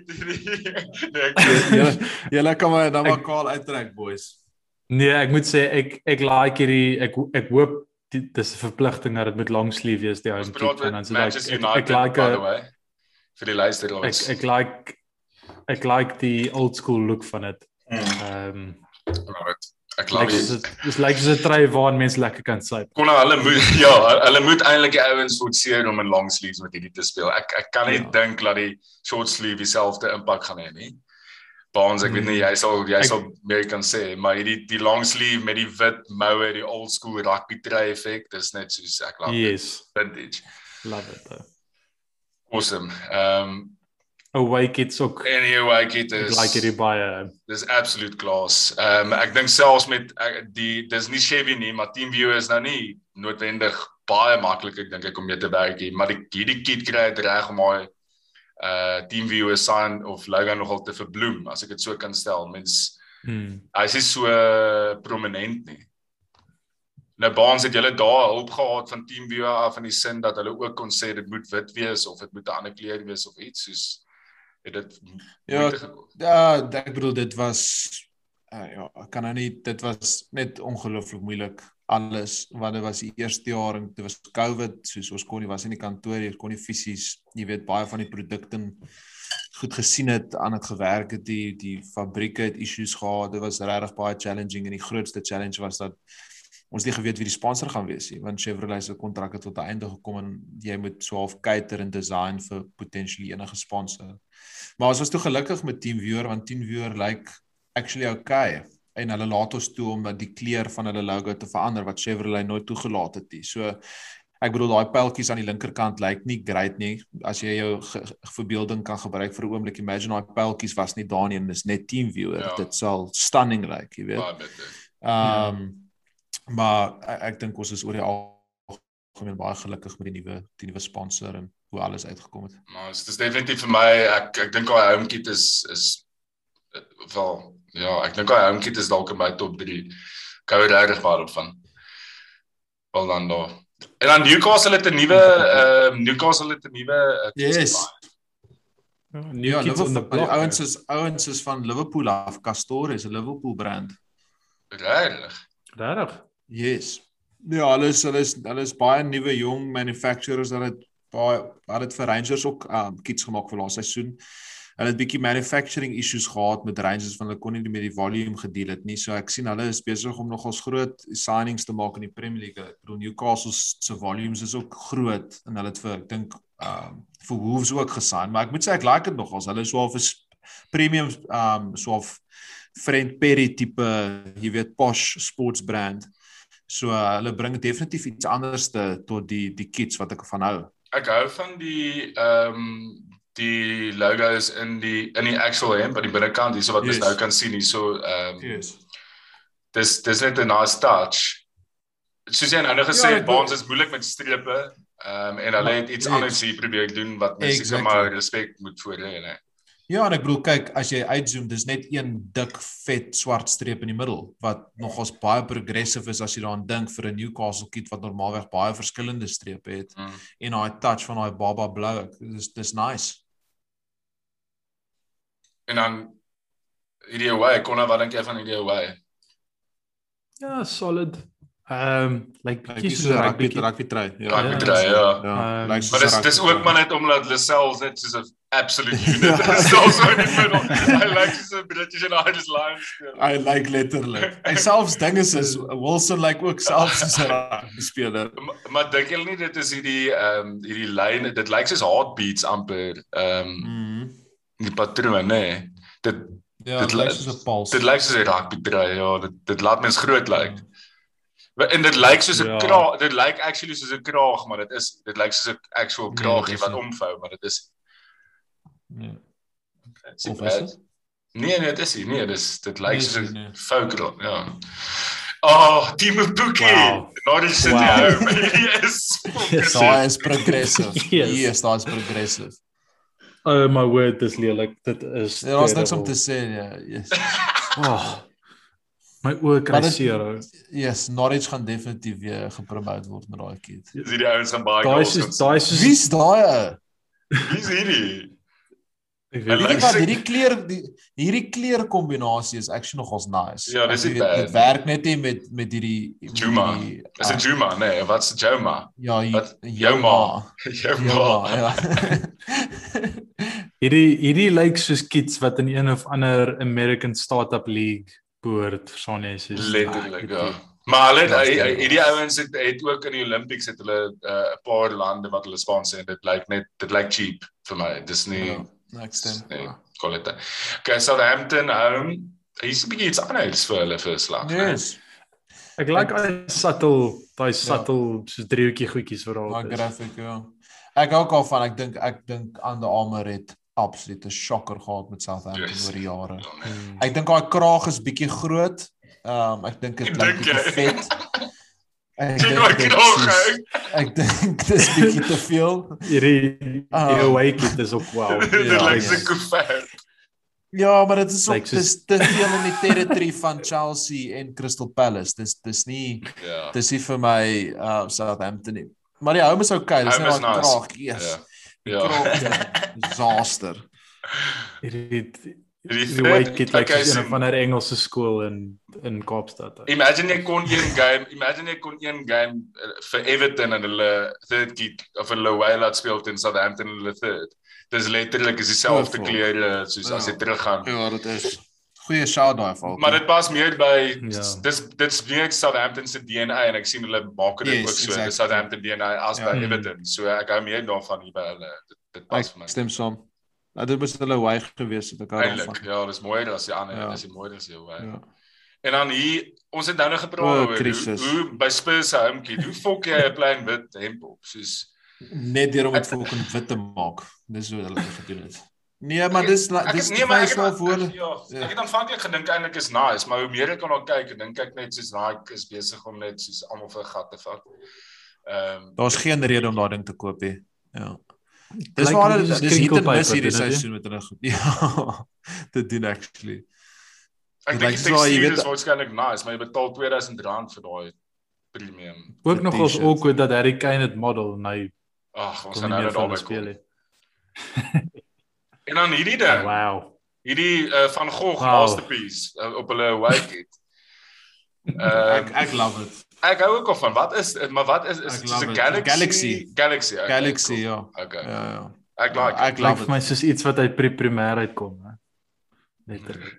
Nee, ek- Julle julle kan maar nou maar Ek- kaal uittrek boys. Nee, ek moet sê ek ek like hierdie ek ek hoop die, dis 'n verpligting dat dit met long sleeve wees die home kit en dan so like ek, ek like by the a, way vir die ek luisteraars. ek like ek like die old school look van dit. Mm. Ehm um, Alright. Ek like glo dis dis like soos 'n trui waarin mense lekker kan syp. kon hulle moet ja, hulle moet eintlik die ouens forceer om in long sleeves met hierdie te speel. Ek ek kan nie Ja. dink dat die short sleeve dieselfde impak gaan hê nie. Baans, ek weet nie jy sal jy sal meer kan sê, maar hierdie die long sleeve met die wit moue, die old school rugby trui effek, dis net soos ek love it. Yes, vintage. love it. Though. Awesome. Ehm um, Away kits ook. anyway, dit Ek is like hierdie baie. dis absoluut klas. Ehm um, ek dink selfs met ek, die dis nie Chevy nie, maar TeamViewer is nou nie noodwendig baie maklik ek dink ek om mee te werk hier, maar die hierdie kit kry dit reg om hy uh TeamViewer sign of logo nogal te verbloem as ek dit so kan stel. Mens Hmm. hy is so prominent nie. Nou baans het julle daai hulp gehad van TeamViewer af in die sin dat hulle ook kon sê dit moet wit wees of dit moet 'n ander kleur wees of iets soos het dit Ja, moeite? Ja, ek bedoel dit was uh, ja, ek kan nou nie dit was net ongelooflik moeilik alles want dit was die eerste jaar en dit was COVID soos ons kon nie was in die kantoor jy kon nie fisies jy weet baie van die produkte goed gesien het aan dit gewerk het die die fabrieke het issues gehad dit was regtig baie challenging en die grootste challenge was dat ons nie geweet wie die sponsor gaan wees nie want Chevrolet se kontrak het tot 'n einde gekom en jy moet so half cater en design vir potensieel enige sponsor Maar ons was toe gelukkig met TeamViewer want TeamViewer lyk like actually okay en hulle laat ons toe om die kleur van hulle logo te verander wat Chevrolet nooit toegelaat het nie. So ek bedoel daai pyltjies aan die linkerkant lyk nie great nie. As jy jou verbeelding kan gebruik vir 'n oomblik, imagine daai pyltjies was nie daar nie en dis net TeamViewer. Ja. Dit sal stunning lyk, like, jy weet. Ehm um, maar ek, ek dink ons is oor die algemeen baie gelukkig met die nuwe die nuwe sponsor en hoe alles uitgekom het. Maar dit is definitief vir my ek ek dink daai home kit is is wel ja, ek dink daai home kit is dalk in my top 3. Ek hou regtig baie daarvan. Wel dan daar. En dan Newcastle het 'n nuwe ehm Newcastle het 'n nuwe uh, Yes. New Ja, kids on the block. ouens is ouens is van Liverpool af. Castor is 'n Liverpool brand. Regtig. Regtig? Yes. Ja, hulle is hulle is hulle is baie nuwe jong manufacturers wat dit baie wat dit vir Rangers ook um kits gemaak vir laaste seisoen. Hulle het bietjie manufacturing issues gehad met Rangers van hulle kon nie met die volume gedeel het nie. So ek sien hulle is besig om nogals groot signings te maak in die Premier League. Ek bedoel Newcastle se volumes is ook groot en hulle het vir ek dink um vir Wolves ook gesign, maar ek moet sê ek like dit nogals. Hulle is so half 'n premium um so half Friend Perry tipe, jy weet, posh sports brand. So uh, hulle bring definitief iets anders te tot die die kits wat ek van hou. ek hou van die ehm um, die logos in die in die actual hemp aan die binnekant hierso wat yes. Yes. nou kan sien hierso ehm um, Yes. dis dis net 'n nice touch. Soos jy nou Ja, gesê het, ek Baans is moeilik met strepe. Ehm um, en hulle het iets yes. anders hier probeer doen wat mense Exactly. exactly. maar respek moet voor hê, né? Ja, en ek bedoel kyk, as jy uitzoom, dis net een dik vet swart streep in die middel wat nogals baie progressive is as jy daaraan dink vir 'n Newcastle kit wat normaalweg baie verskillende strepe het Mm. en daai touch van daai baba blou. Dis dis nice. En dan hierdie away, Connor, wat dink jy van hierdie away? Ja, solid. Ehm um, like bietjie 'n rugby rugby. try. Rugby ja, try, ja. Ja, Ehm, lyk soos Maar dis dis ook maar net omdat Lascelles net soos 'n absolute unit is. Also in die middel. Hy lyk soos 'n British and Irish Lions speel. Hy lyk letterlik. Hy selfs dinge is Wilson lyk ook selfs soos 'n rugby speler. Maar, maar dink julle nie dit is hierdie ehm um, hierdie lyn dit lyk soos heartbeats amper ehm um, Mhm. die patroon nê. Nee. Dit Ja, Dit dit lyk soos 'n puls. dit lyk soos 'n rugby try ja, dit dit laat mens groot lyk. Maar- En dit lyk soos 'n Ja. kraag, dit lyk actually soos 'n kraag, maar dit is dit lyk soos 'n actual Nee, kraagie dit is wat omvou, maar dit is Ja. It's nie Of is dit? Nee, nee, dit is nie. Nee, dis dit lyk Nee, soos is nie, 'n nee. folk ja. Oh, Timo Pukki. Wow. Norwich City Wow. home. Yes. Yes. Daai is progressive. Yes. Yes, daai is progressive. Oh my word, dis lelik. Dit is Ja, daar's niks om te sê ja. Yes. Oh, my oë kry dit- seer. ou. Yes, Norwich gaan definitief weer gepromote word met daai kid. Dis hierdie ouens gaan baie Daai goals is gaan daai is Wie's daai? ou? Wie's hierdie? Ek weet jy wat hierdie kleur die hierdie kleur kombinasie is actually nogals nice. Ja, dis nie bad Dit werk net nie met met hierdie met Juma. hierdie, Is dit ah, Juma? Nee, wat's Joma? Ja, Wat? Joma. Joma. Ja. hierdie hierdie lyk soos kids wat in een of ander American startup league behoort, verstaan jy? Letterlik, Ah, ja. Maar hulle Ja, hy- hy- sterk. hierdie ouens het het ook in die Olympics het hulle 'n uh, paar lande wat hulle sponsor en dit lyk net dit lyk cheap vir my. Dis nie Ja, Next time. nee, kwaliteit. Okay, Southampton home. Hier's 'n bietjie iets anders vir hulle vir slag. Yes. Ek like daai subtle, daai subtle soos driehoekie goedjies wat daar is. graphic ja. Ek hou ook al van ek dink ek dink aan die Armour het absolute shocker gehad met Southampton Yes. oor die jare. Ja, nee. Hmm. Ek dink daai kraag is bietjie groot. Ehm um, ek dink dit lyk bietjie vet. Ek dink dit kraag, is- ek dink dis bietjie te veel. Hierdie Ah. hierdie away kit is ook wow. Dit Ja, lyk ja. so koever. Ja, maar dit is ook dis te veel in die territory van Chelsea en Crystal Palace. Dis dis nie Ja. dis nie vir my uh Southampton nie. Maar die home is okay. Dis net nice. kraag. Yes. Ja. Die Ja. kraag disaster. Hierdie die away third- kit lyk okay, so- een van 'n Engelse skool in in Kaapstad. Imagine jy kon een game, imagine jy kon een game uh, vir Everton en hulle third kick of hulle away laat speel teen Southampton en hulle third. Dis letterlik is dieselfde Ja, kleure soos as jy Ja. teruggaan. Ja, dit is goeie shout daai val. Maar dit pas meer by Ja. dis dit's meer Southampton se DNA en ek sien hulle maak dit Yes, ook so exactly. Southampton DNA as Ja. by Mm. Everton. So ek hou meer daarvan hier by hulle. Dit dit pas vir my. ek stem saam. Nou dit was hulle way gewees het ek Eintlik, daarvan. ja, dis mooier as die ander, Ja. dis die mooier as die away. Ja. En dan hier, ons het nou nog gepraat O, oor hoe, hoe by Spurs se homekit, hoe fok jy 'n klein wit hemp op soos Net deur om dit fucking wit te maak. Dis hoe hulle dit gedoen het. Nee, maar dis Ek dis nee, maar ek het, voor. ja, Ja. ek het aanvanklik gedink eintlik is nice, maar hoe meer ek aan hom kyk, dink ek net soos Nike is besig om net soos almal vir gat te vat. Ehm um, Daar's geen rede om daai ding te koop nie. Ja. Dis Lyk waar nie hulle soos dis hier te crinkle mis hierdie dit seisoen met hulle goed. Ja. Dit doen actually. ek Dit dink lyk die so, jy weet- is waarskynlik nice, maar jy betaal R2000 vir daai premium. Ook Die nogals t-shirt. awkward dat Harry Kane dit model en hy Ag, ons gaan nou van daarby speel. En dan hierdie ding, Wow. hierdie uh, van Gogh Wow. masterpiece uh, op hulle wake it. Ehm Ek ek love it. Ek hou ook al van wat is maar wat is is Ek dit soos 'n. Galaxy? Galaxy. Galaxy. Okay, Galaxy cool. ja. Okay. Ja ja. Ek like Ek it. Lyk love vir my soos iets wat uit pre-primêr uitkom, hè. Letterlik.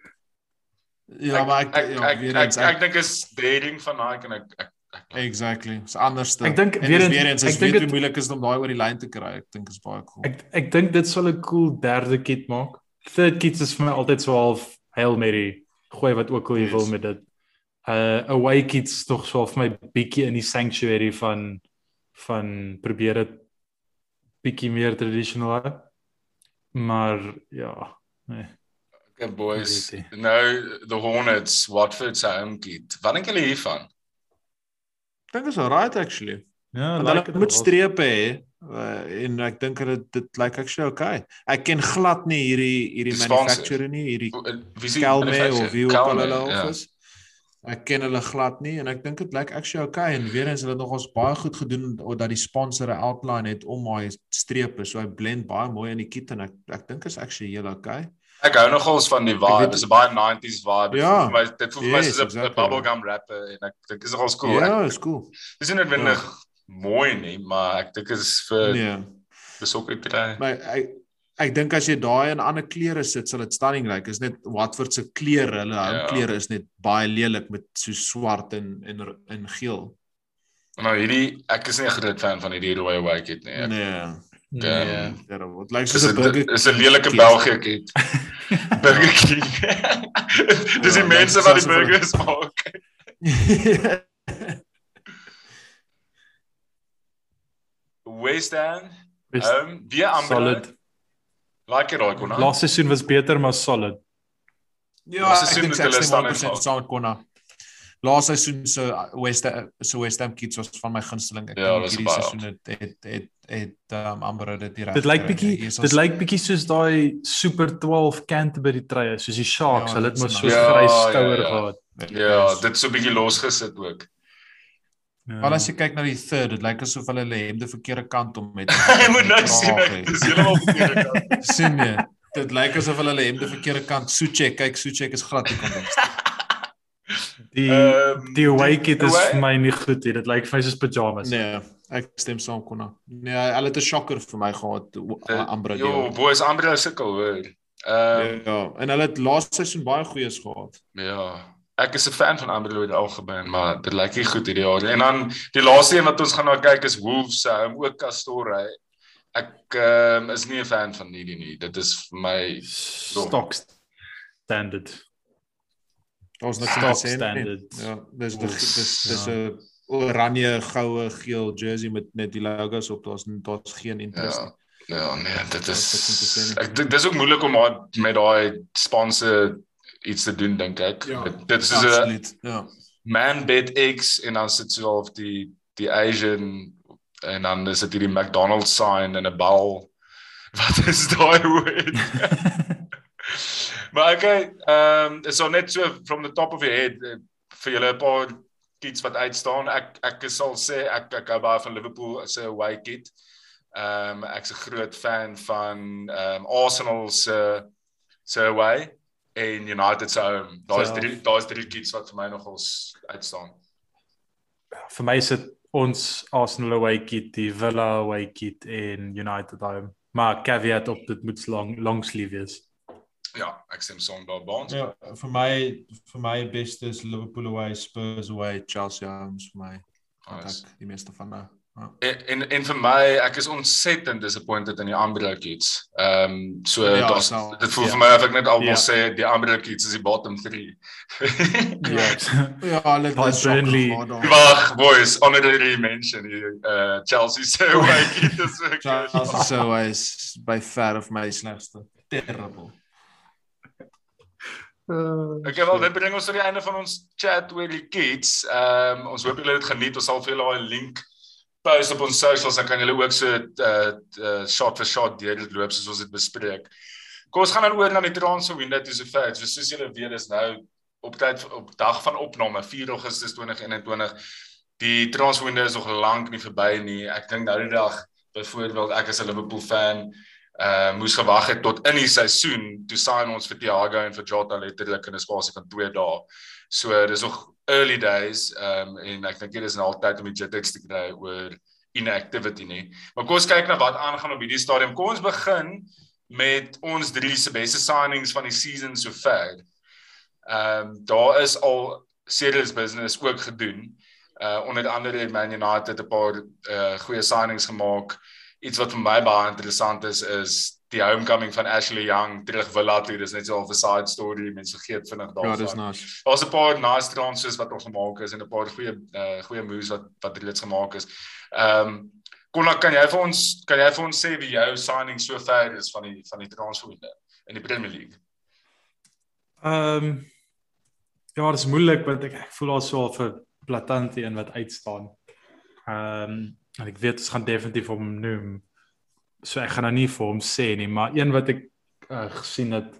Ja, maar ek ek ja, ek weer ek, eens ek, ek dink is dating van Nike en ek ek, ek exactly. Dis anders. Ek dink weer eens- weer eens ek ek dink dit- moeilik is dit om daai oor die lyn te kry. Ek dink is baie cool. Ek ek dink dit sal 'n cool derde kit maak. Third kit is vir my altyd so half Hail Mary. Gooi wat ook al jy Yes. wil met dit. Uh away kits tog so vir my bietjie in die sanctuary van van probeer dit bietjie meer traditional hè. Maar ja, nee. Okay boys. Nou the Hornets, Watford se home kit. Wat dink julle hiervan? Dink is alright actually. Ja, Want like hulle moet strepe hê. Uh, en ek dink dit dit lyk actually okay. Ek ken glad nie hierdie hierdie manufacturer nie, hierdie Kelme of wie ook al hulle ja. of is. Ek ken hulle glad nie en ek dink dit lyk actually okay en weer eens hulle het nogals baie goed gedoen dat die sponsor 'n outline het om daai strepe so hy blend baie mooi in die kit en ek ek dink is actually heel okay. Ek hou nogals van die vibe. Dis 'n baie 90s vibe. Dit Ja. vir my dit voel vir my Yes, soos 'n exactly. bubblegum rapper en ek dink is nogals cool. Ek- Ja, is cool. Dis nie noodwendig mooi nie, maar ek dink is vir Nee. besoek kry. Maar ek ek dink as jy daai in ander klere sit, sal dit stunning lyk. Is net Watford se klere, hulle Ja. ja. klere is net baie lelik met so swart en en en geel. Nou hierdie ek is nie 'n groot fan van hierdie rooi white kit nie. Ek, Nee. Nee. Ehm, Terrible. Dit lyk Dis soos 'n burger. is 'n lelike. België kit. Burger King. Dis die Ja, mense wat die burgers maak. West Ham, ehm wie Amber. Solid. Like it ook, Laaste seisoen was beter maar solid. Ja, Laaste ek seisoen dink het hulle staan stem 100% ingehaal. saam met Konna. Laaste seisoen se West se West Ham Kids was van my gunsteling. Ek Ja, dink hierdie seisoen het het het het um, Amber dit direk. Dit lyk bietjie dit lyk bietjie soos daai Super 12 Canterbury treye, soos die Sharks. Ja, Hulle het mos is so nice. grys Ja, ja, skouer ja. gehad. Ja, dit so 'n bietjie losgesit ook. Ja. Maar as jy kyk na die third, dit lyk asof hulle hulle hemde verkeerde kant om met. Jy moet nou sien, ek- het. dis heeltemal verkeerde kant. sien jy? Dit lyk asof hulle hulle hemde verkeerde kant Suchek, kyk Suchek is glad nie kondens. die Ehm, die away kit is vir my nie goed nie. Dit lyk vir my soos pyjamas. Nee, ek stem saam Konna. Nee, hulle het 'n shocker vir my gehad, Amber. die Jo, jaar. boys, Amber sukkel hoor. Ehm Ja, en hulle het laaste seisoen baie goeies gehad. Ja, ek is 'n fan van Amberloo in algemeen, maar dit lyk nie goed hierdie jaar nie. En dan die laaste een wat ons gaan na kyk is Wolves, um, ook Castor. Ek um, is nie 'n fan van hierdie nie. Dit is vir my Stock standard. Daar's niks te sê nie. standard. Ja, dis dis dis dis ja. 'n oranje, goue, geel jersey met net die logos op. Daar's daar's geen interest ja. nie. Ja, nee, dit is ek dink dis ook moeilik om met daai sponsor iets te doen dink ek. Ja, dit, dit is 'n. Ja. man bed eggs en dan sit so half die die Asian en dan is dit hierdie McDonald's sign en 'n bal. Wat is daai woord? maar okay, ehm um, so net so from the top of your head uh, vir julle 'n paar kits wat uitstaan. Ek ek sal sê ek ek hou baie van Liverpool se away kit. Ehm um, ek's 'n groot fan van ehm um, Arsenal se se away en United se home. Daar's drie daar's drie kits wat vir my nogals uitstaan. vir my is dit ons Arsenal away kit, die Villa away kit en United home. Maar caveat op dit moet lang long sleeve wees. Ja, ek stem saam daar baans. Ja, vir my vir my beste is Liverpool away, Spurs away, Chelsea home vir my. Nice. ek die meeste van nou. Ja. En, en en vir my, ek is ontsettend disappointed in die Amber kits. Ehm um, so Ja, daar's so, dit voel ja. vir my of ek net almal Ja. sê die Amber kits is die bottom 3. Ja. Ja, hulle shocker Burnley-. Wag, boys, honorary mention hier. Uh Chelsea se away kit is ook. Chelsea so is by ver of my slegste. Terrible. Ek okay, wel dit bring ons tot die einde van ons chat oor die kids. Ehm um, ons hoop julle het geniet. Ons sal vir julle daai link post op ons socials dan kan julle ook so uh, uh shot vir shot deur dit loop soos ons dit bespreek. Kom ons gaan dan oor na die transfer window toe sover. So soos julle weet is nou op tyd op dag van opname 4 Augustus 2021. Die transfer window is nog lank nie verby nie. Ek dink nou die dag byvoorbeeld ek as 'n Liverpool fan uh moes gewag het tot in die seisoen toe sign ons vir Thiago en vir Jota letterlik in 'n spasie van 2 dae. So dis nog early days um en ek dink dit is nou altyd om die Jets te kry oor inactivity nie. Maar kom ons kyk na wat aangaan op hierdie stadium. Kom ons begin met ons drie se beste signings van die season sover. Ehm um, daar is al serious business ook gedoen. Uh onder andere het Man United 'n paar uh goeie signings gemaak. Iets wat vir my baie interessant is is die homecoming van Ashley Young terug Villa toe. Dis net so 'n side story. Mense vergeet vinnig Ja, daarvan. dis nice. Daar's 'n paar nice transfers wat nog gemaak is en 'n paar goeie uh goeie moves wat wat reeds gemaak is. Ehm um, Kon kan jy vir ons kan jy vir ons sê wie jou signing so ver is van die van die transferwindow in die Premier League? Ehm um, ja, dit is moeilik want ek, ek voel al so al vir blaatant een wat uitstaan. Ehm um, en ek weet ons gaan definitief hom noem. So ek gaan nou nie vir hom sê nie, maar een wat ek uh, gesien het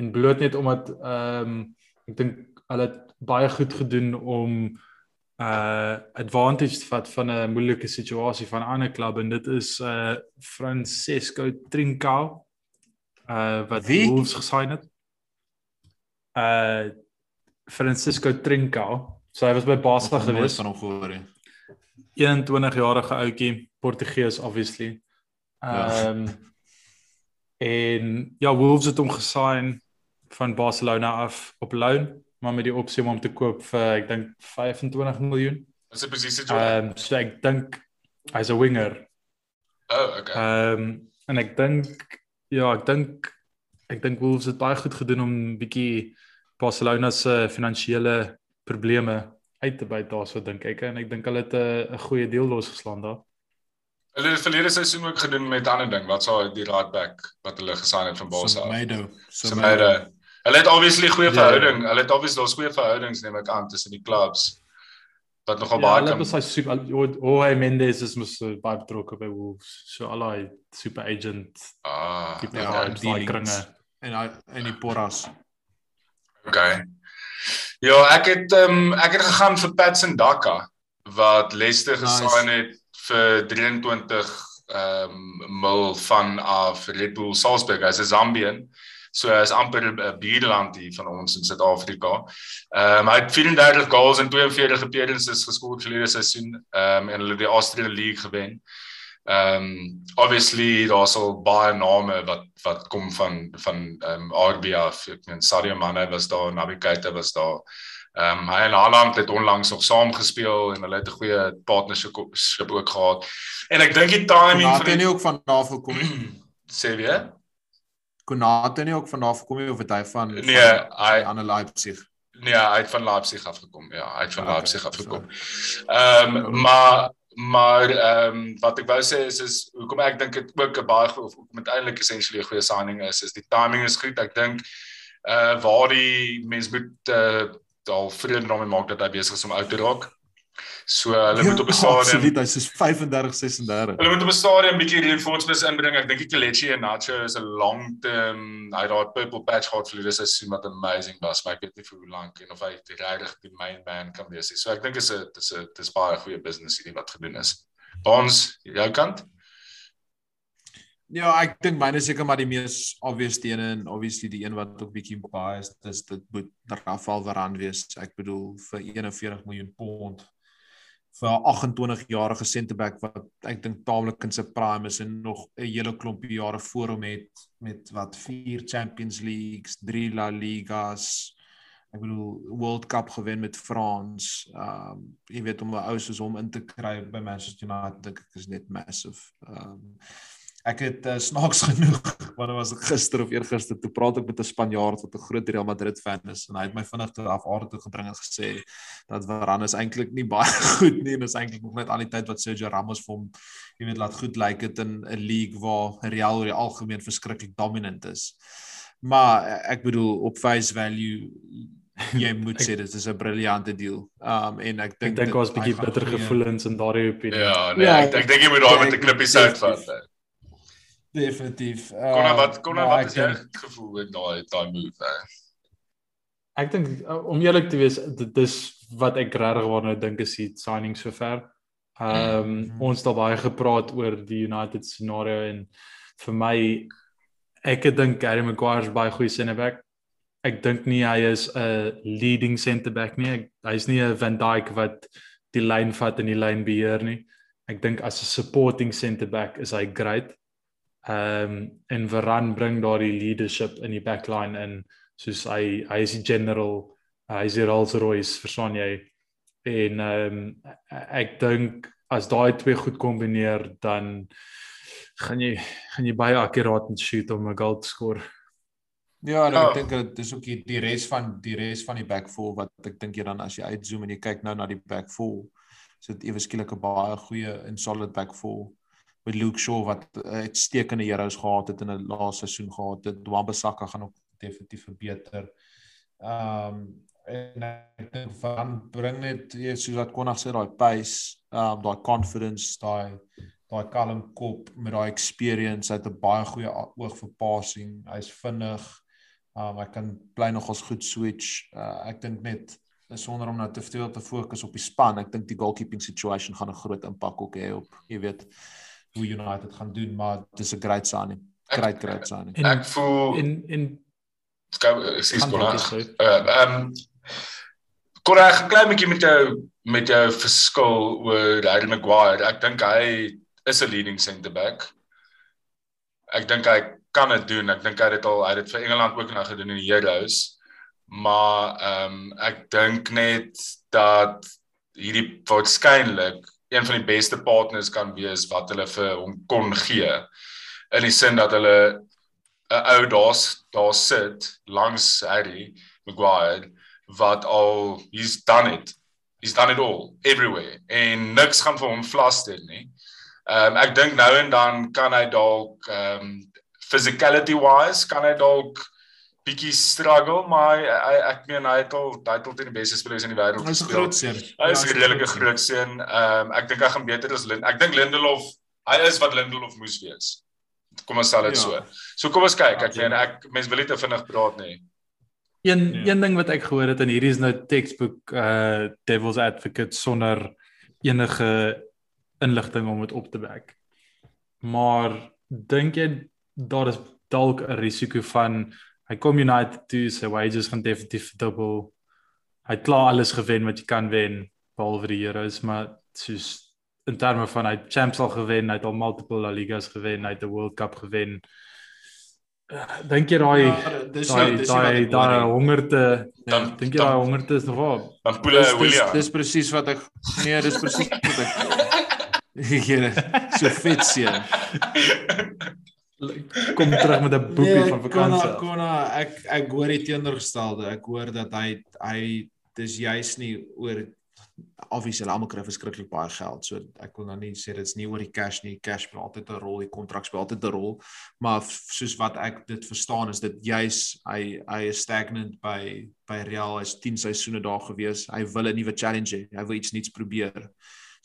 en bloot net omdat ehm um, ek dink hulle het baie goed gedoen om uh advantage te vat van 'n moeilike situasie van 'n ander klub en dit is uh Francesco Trincao uh wat Wie? Wolves gesign het. Uh Francisco Trincao. So hy was by Barca gewees. van hom gehoor nie. 21 jarige ouetjie, Portugees obviously. Ja. Ehm um, en ja, Wolves het hom gesign van Barcelona af op loan, maar met die opsie om hom te koop vir ek dink 25 miljoen. Dis 'n posisie toe. Ehm um, so ek dink hy's 'n winger. oh, okay. Ehm um, en ek dink ja, ek dink ek dink Wolves het baie goed gedoen om bietjie Barcelona se finansiële probleme uit te byt daarso dink ek en ek dink hulle het 'n 'n goeie deal losgeslaan daar. Hulle het verlede seisoen ook gedoen met 'n ander ding. Wat sou die right back wat hulle gesign het van Barca? Semedo. Semedo. Hulle het obviously goeie Ja. verhouding. Hulle het obviously daar's goeie verhoudings neem ek aan tussen die clubs wat nogal Ja, baie hulle kan. was hy super Jorge Mendes is mos so baie betrokke by Wolves. So al daai super agent Ah, tipe Ja, vibes, dealings. kringe. En hy en die Porras. okay. Ja, ek het ehm um, ek het gegaan vir Patson Daka wat Leicester Nice. gesign het vir 23 ehm um, mil van af Red Bull Salzburg. Hy's 'n Zambian. So hy is amper 'n buurland hier van ons in Suid-Afrika. Ehm um, hy het 34 goals en 42 appearances geskoor verlede seisoen. Ehm um, en hulle die Australian League gewen. Ehm um, obviously daar's al baie name wat wat kom van van ehm um, RB af. Ek meen Sadio Mane was daar, Naby Keita was daar. Ehm um, hy en Haaland het onlangs nog saam gespeel en hulle het 'n goeie partnership ook gehad. En ek dink die timing Konate van nie die ook van daar gekom nie. sê weer? Konate nie ook van daar gekom nie of het hy van van Nee, hy die ander Leipzig. Nee, hy het van Leipzig afgekom. Ja, hy het van Okay, Leipzig afgekom. Ehm um, maar maar ehm um, wat ek wou sê is is hoekom ek dink dit ook 'n baie of eintlik essentially 'n goeie signing is, is die timing is goed. Ek dink uh waar die mens moet uh al vrede daarmee maak dat hy besig is om oud te raak. So hulle moet op 'n stadium Ja, Absoluut, hy's soos 35, 36. Hulle moet op 'n stadium bietjie reinforcements inbring. Ek dink Kelechi en Nacho is 'n long term. Hy daai purple patch gehad vir die seisoen wat amazing was, maar ek weet nie vir hoe lank en of hy regtig die main man kan wees nie. So ek dink is 'n dis 'n dis baie goeie business hierdie wat gedoen is. Ons jou kant? Ja, ek dink myne seker maar die mees obvious een en obviously die een wat ook bietjie biased is, dit moet Rafael Varane wees. Ek bedoel vir 41 miljoen pond vir 'n 28 jarige centerback wat ek dink taamlik in sy prime is en nog 'n hele klompie jare voor hom het met wat 4 Champions Leagues, 3 La Ligas. Ek bedoel World Cup gewen met Frans. Um jy weet om 'n ou soos hom in te kry by Manchester United dink ek is net massive. Um ek het uh, snaaks genoeg wanneer was ek gister of eergister toe praat ek met 'n Spanjaard wat 'n groot Real Madrid fan is en hy het my vinnig toe af aarde toe gebring en gesê dat Varane is eintlik nie baie goed nie en is eintlik nog net al die tyd wat Sergio Ramos vir hom jy weet laat goed lyk dit in 'n league waar Real oor die algemeen verskriklik dominant is. Maar eh, ek bedoel op face value jy moet sê dit is 'n briljante deal. Um en ek Ek dink dink dit- daar's 'n bietjie bitter gevoelens in daardie opinie. Ja, nee, Ja, ek ek dink jy moet daai met 'n ek- klippie sout vat. Definitief. Definitief. Konna wat konna maar wat is jou dink- gevoel met daai daai move? hè? Ek dink uh, om eerlik te wees, dit is wat ek regtig waarna dink is die signing sover. Ehm um, Mhm. ons het al baie gepraat oor die United scenario en vir my ek het dink Harry Maguire is baie goeie center back. Ek dink nie hy is 'n leading center back nie. Hy's nie 'n Van Dijk wat die lyn vat en die lyn beheer nie. Ek dink as 'n supporting center back is hy great. Ehm um, en Varane bring daardie leadership in die backline in soos hy hy is die general, hy is die Rolls Royce, verstaan jy? En ehm um, ek dink as daai twee goed kombineer dan gaan jy gaan jy baie akkuraat met shoot om 'n goal te skoor. Ja, en ek dink dit is ook die, die res van die res van die back four wat ek dink jy dan as jy uitzoom en jy kyk nou na die back four, is dit ewe skielik 'n baie goeie en solid back four. Met Luke Shaw wat uitstekende heroes gehad het in 'n laaste seisoen gehad het. Dwambesakka gaan ook definitief verbeter. Ehm um, en ek dink van bring net jy soos wat Konag sê daai pace, ehm um, daai confidence, daai daai kalm kop met daai experience, hy het 'n baie goeie oog vir passing. Hy's vinnig. Um ek kan bly nog ons goed switch. Uh, ek dink net sonder om nou te veel te fokus op die span, ek dink die goalkeeping situation gaan 'n groot impak ook hê op, jy weet, hoe United gaan doen, maar dis 'n great signing. Great great signing. En, ek voel in in sies kon. Ehm kon ek 'n klein bietjie met jou met jou verskil oor Harry Maguire. Ek dink hy is 'n leading centre back. Ek dink hy kan dit doen. Ek dink hy het dit al hy het dit vir Engeland ook nou gedoen in die Euros. Maar ehm um, ek dink net dat hierdie waarskynlik een van die beste partners kan wees wat hulle vir hom kon gee. In die sin dat hulle 'n ou daar's daar sit langs Harry Maguire wat al he's done it. He's done it all everywhere en niks gaan vir hom vlaster nie. Ehm um, ek dink nou en dan kan hy dalk ehm um, physicality wise kan hy dalk bietjie struggle maar hy, hy ek meen hy het al hy het al teen die beste spelers in die wêreld gespeel. Hy is 'n ja, redelike groot seun. Ehm um, ek dink hy gaan beter as Lind. Ek dink Lindelof hy is wat Lindelof moes wees. Kom ons sal dit ja. so. So kom ons kyk. Ek meen ek mens wil net te vinnig praat nê. Een ja. een ding wat ek gehoor het en hierdie is nou textbook uh Devil's Advocate sonder enige inligting om dit op te bek. Maar dink jy daar is dalk 'n risiko van hy kom United toe sy wages gaan definitief dubbel. Hy het klaar alles gewen wat jy kan wen behalwe die Euros, maar soos in terme van hy Champions al gewen, hy het al multiple La Ligas gewen, hy het 'n World Cup gewen. Dink jy daai ja, daai daai daai hongerte dan dink jy daai hongerte is nog waar? Dan Pule William. Dis presies wat ek nee, dis presies wat ek Hier so fit sien. kom terug met 'n boekie nee, van vakansie. Kona, kona, ek ek hoor die teenoorgestelde. Ek hoor dat hy hy dis juis nie oor obviously almal kry verskriklik baie geld. So ek wil nou nie sê dit's nie oor die cash nie. Cash speel altyd 'n rol, die kontrak speel altyd 'n rol, maar soos wat ek dit verstaan is dit juis hy hy is stagnant by by Real. Hy's 10 seisoene daar gewees. Hy wil 'n nuwe challenge hê. Hy wil iets nuuts probeer.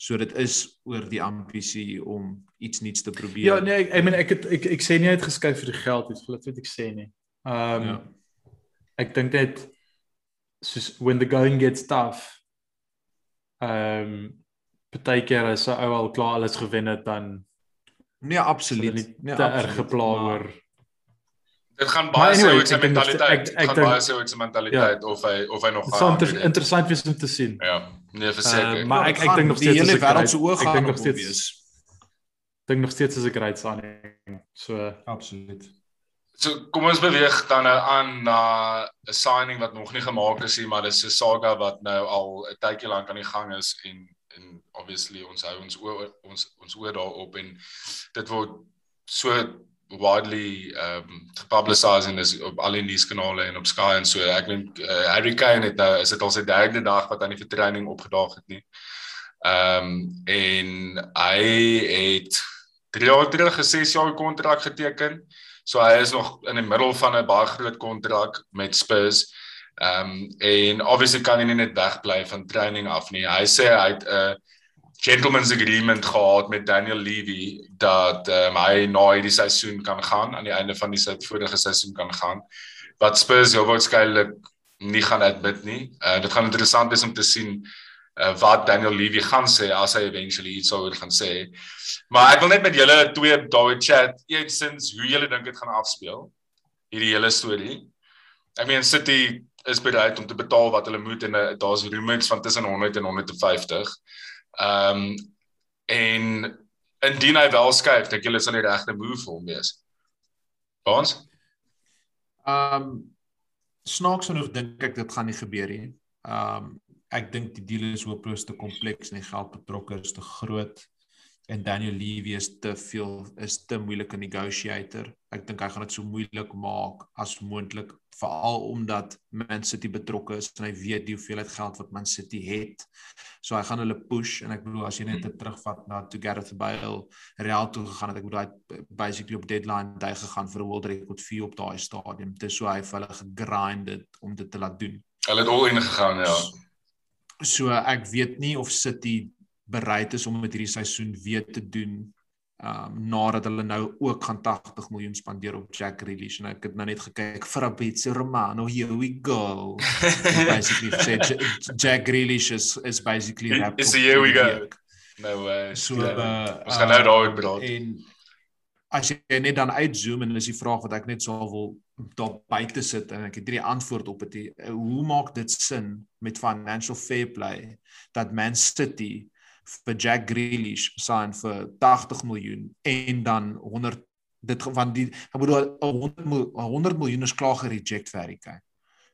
So dit is oor die ambisie om iets nuuts te probeer. Ja, nee, ek ek meen ek het ek ek sê nie hy het geskryf vir die geld iets, wat weet ek sê nie. Ehm um, ja. ek dink net soos when the going gets tough. Ehm um, partykeer as hy al klaar alles gewen het dan Nee, absoluut. Nee, te erg gepla oor Dit gaan baie anyway, so 'n mentaliteit. Ek, ek, ek gaan baie so 'n mentaliteit ja, of hy of hy nog gaan. Dit is interessant wees om te sien. Ja. Nee, verseker. Uh, maar ek ek dink nog steeds die hele wêreld se oë gaan nog steeds wees. Dink nog steeds is 'n great signing. So absoluut. So kom ons beweeg dan nou aan na 'n signing wat nog nie gemaak is nie, maar dis 'n saga wat nou al 'n tydjie lank aan die gang is en en obviously ons hou ons oor ons ons oor daarop en dit word so widely um publicized in this op al die nuuskanale en op Sky en so ek weet uh, Harry Kane het nou is dit al sy derde dag wat aan die vertraining opgedaag het nie. Um en hy het 3 jaar terug 'n 6 jaar kontrak geteken. So hy is nog in die middel van 'n baie groot kontrak met Spurs. Um en obviously kan hy nie net wegbly van training af nie. Hy sê hy het 'n uh, gentleman's agreement gehad met Daniel Levy dat um, hy na hierdie seisoen kan gaan aan die einde van die vorige seisoen kan gaan wat Spurs heel waarskynlik nie gaan admit nie. Uh, dit gaan interessant wees om te sien uh, wat Daniel Levy gaan sê as hy eventually iets oor gaan sê. Maar ek wil net met julle twee daai chat eensins hoe julle dink dit gaan afspeel hierdie hele storie. I mean City is bereid om te betaal wat hulle moet en uh, daar's rumors van tussen 100 en 150. Ehm um, en indien hy wel skuif, dink julle sal die regte move vir hom wees. Ons? Ehm um, snaaks genoeg dink ek dit gaan nie gebeur nie. Ehm um, ek dink die deal is hopeloos te kompleks en die geld betrokke is te groot. En Daniel Levy is te veel is te moeilike negotiator. Ek dink hy gaan dit so moeilik maak as moontlik veral omdat Man City betrokke is en hy weet die hoeveelheid geld wat Man City het. So hy gaan hulle push en ek bedoel as jy net dit terugvat na to Gareth Bale Real toe gegaan het, ek bedoel hy basically op deadline day gegaan vir 'n world record 4 op daai stadium. Dit is so hy vir hulle gegrind het om dit te laat doen. Hulle het al in gegaan, ja. So ek weet nie of City bereid is om met hierdie seisoen weer te doen um nadat hulle nou ook gaan 80 miljoen spandeer op Jack Grealish. En ek het nou net gekyk vir Fabrizio Romano here we go. Basically say Jack Grealish is is basically rap is here we go. Nou uh, so uh, ons gaan nou daaroor praat. en as jy net dan uitzoom en dis die vraag wat ek net sou wil daar buite sit en ek het drie antwoord op dit hoe maak dit sin met financial fair play dat Man City vir Jack Grealish sign vir 80 miljoen en dan 100 dit van die ek bedoel 100 100 miljoen is klaar gereject vir Harry Kane.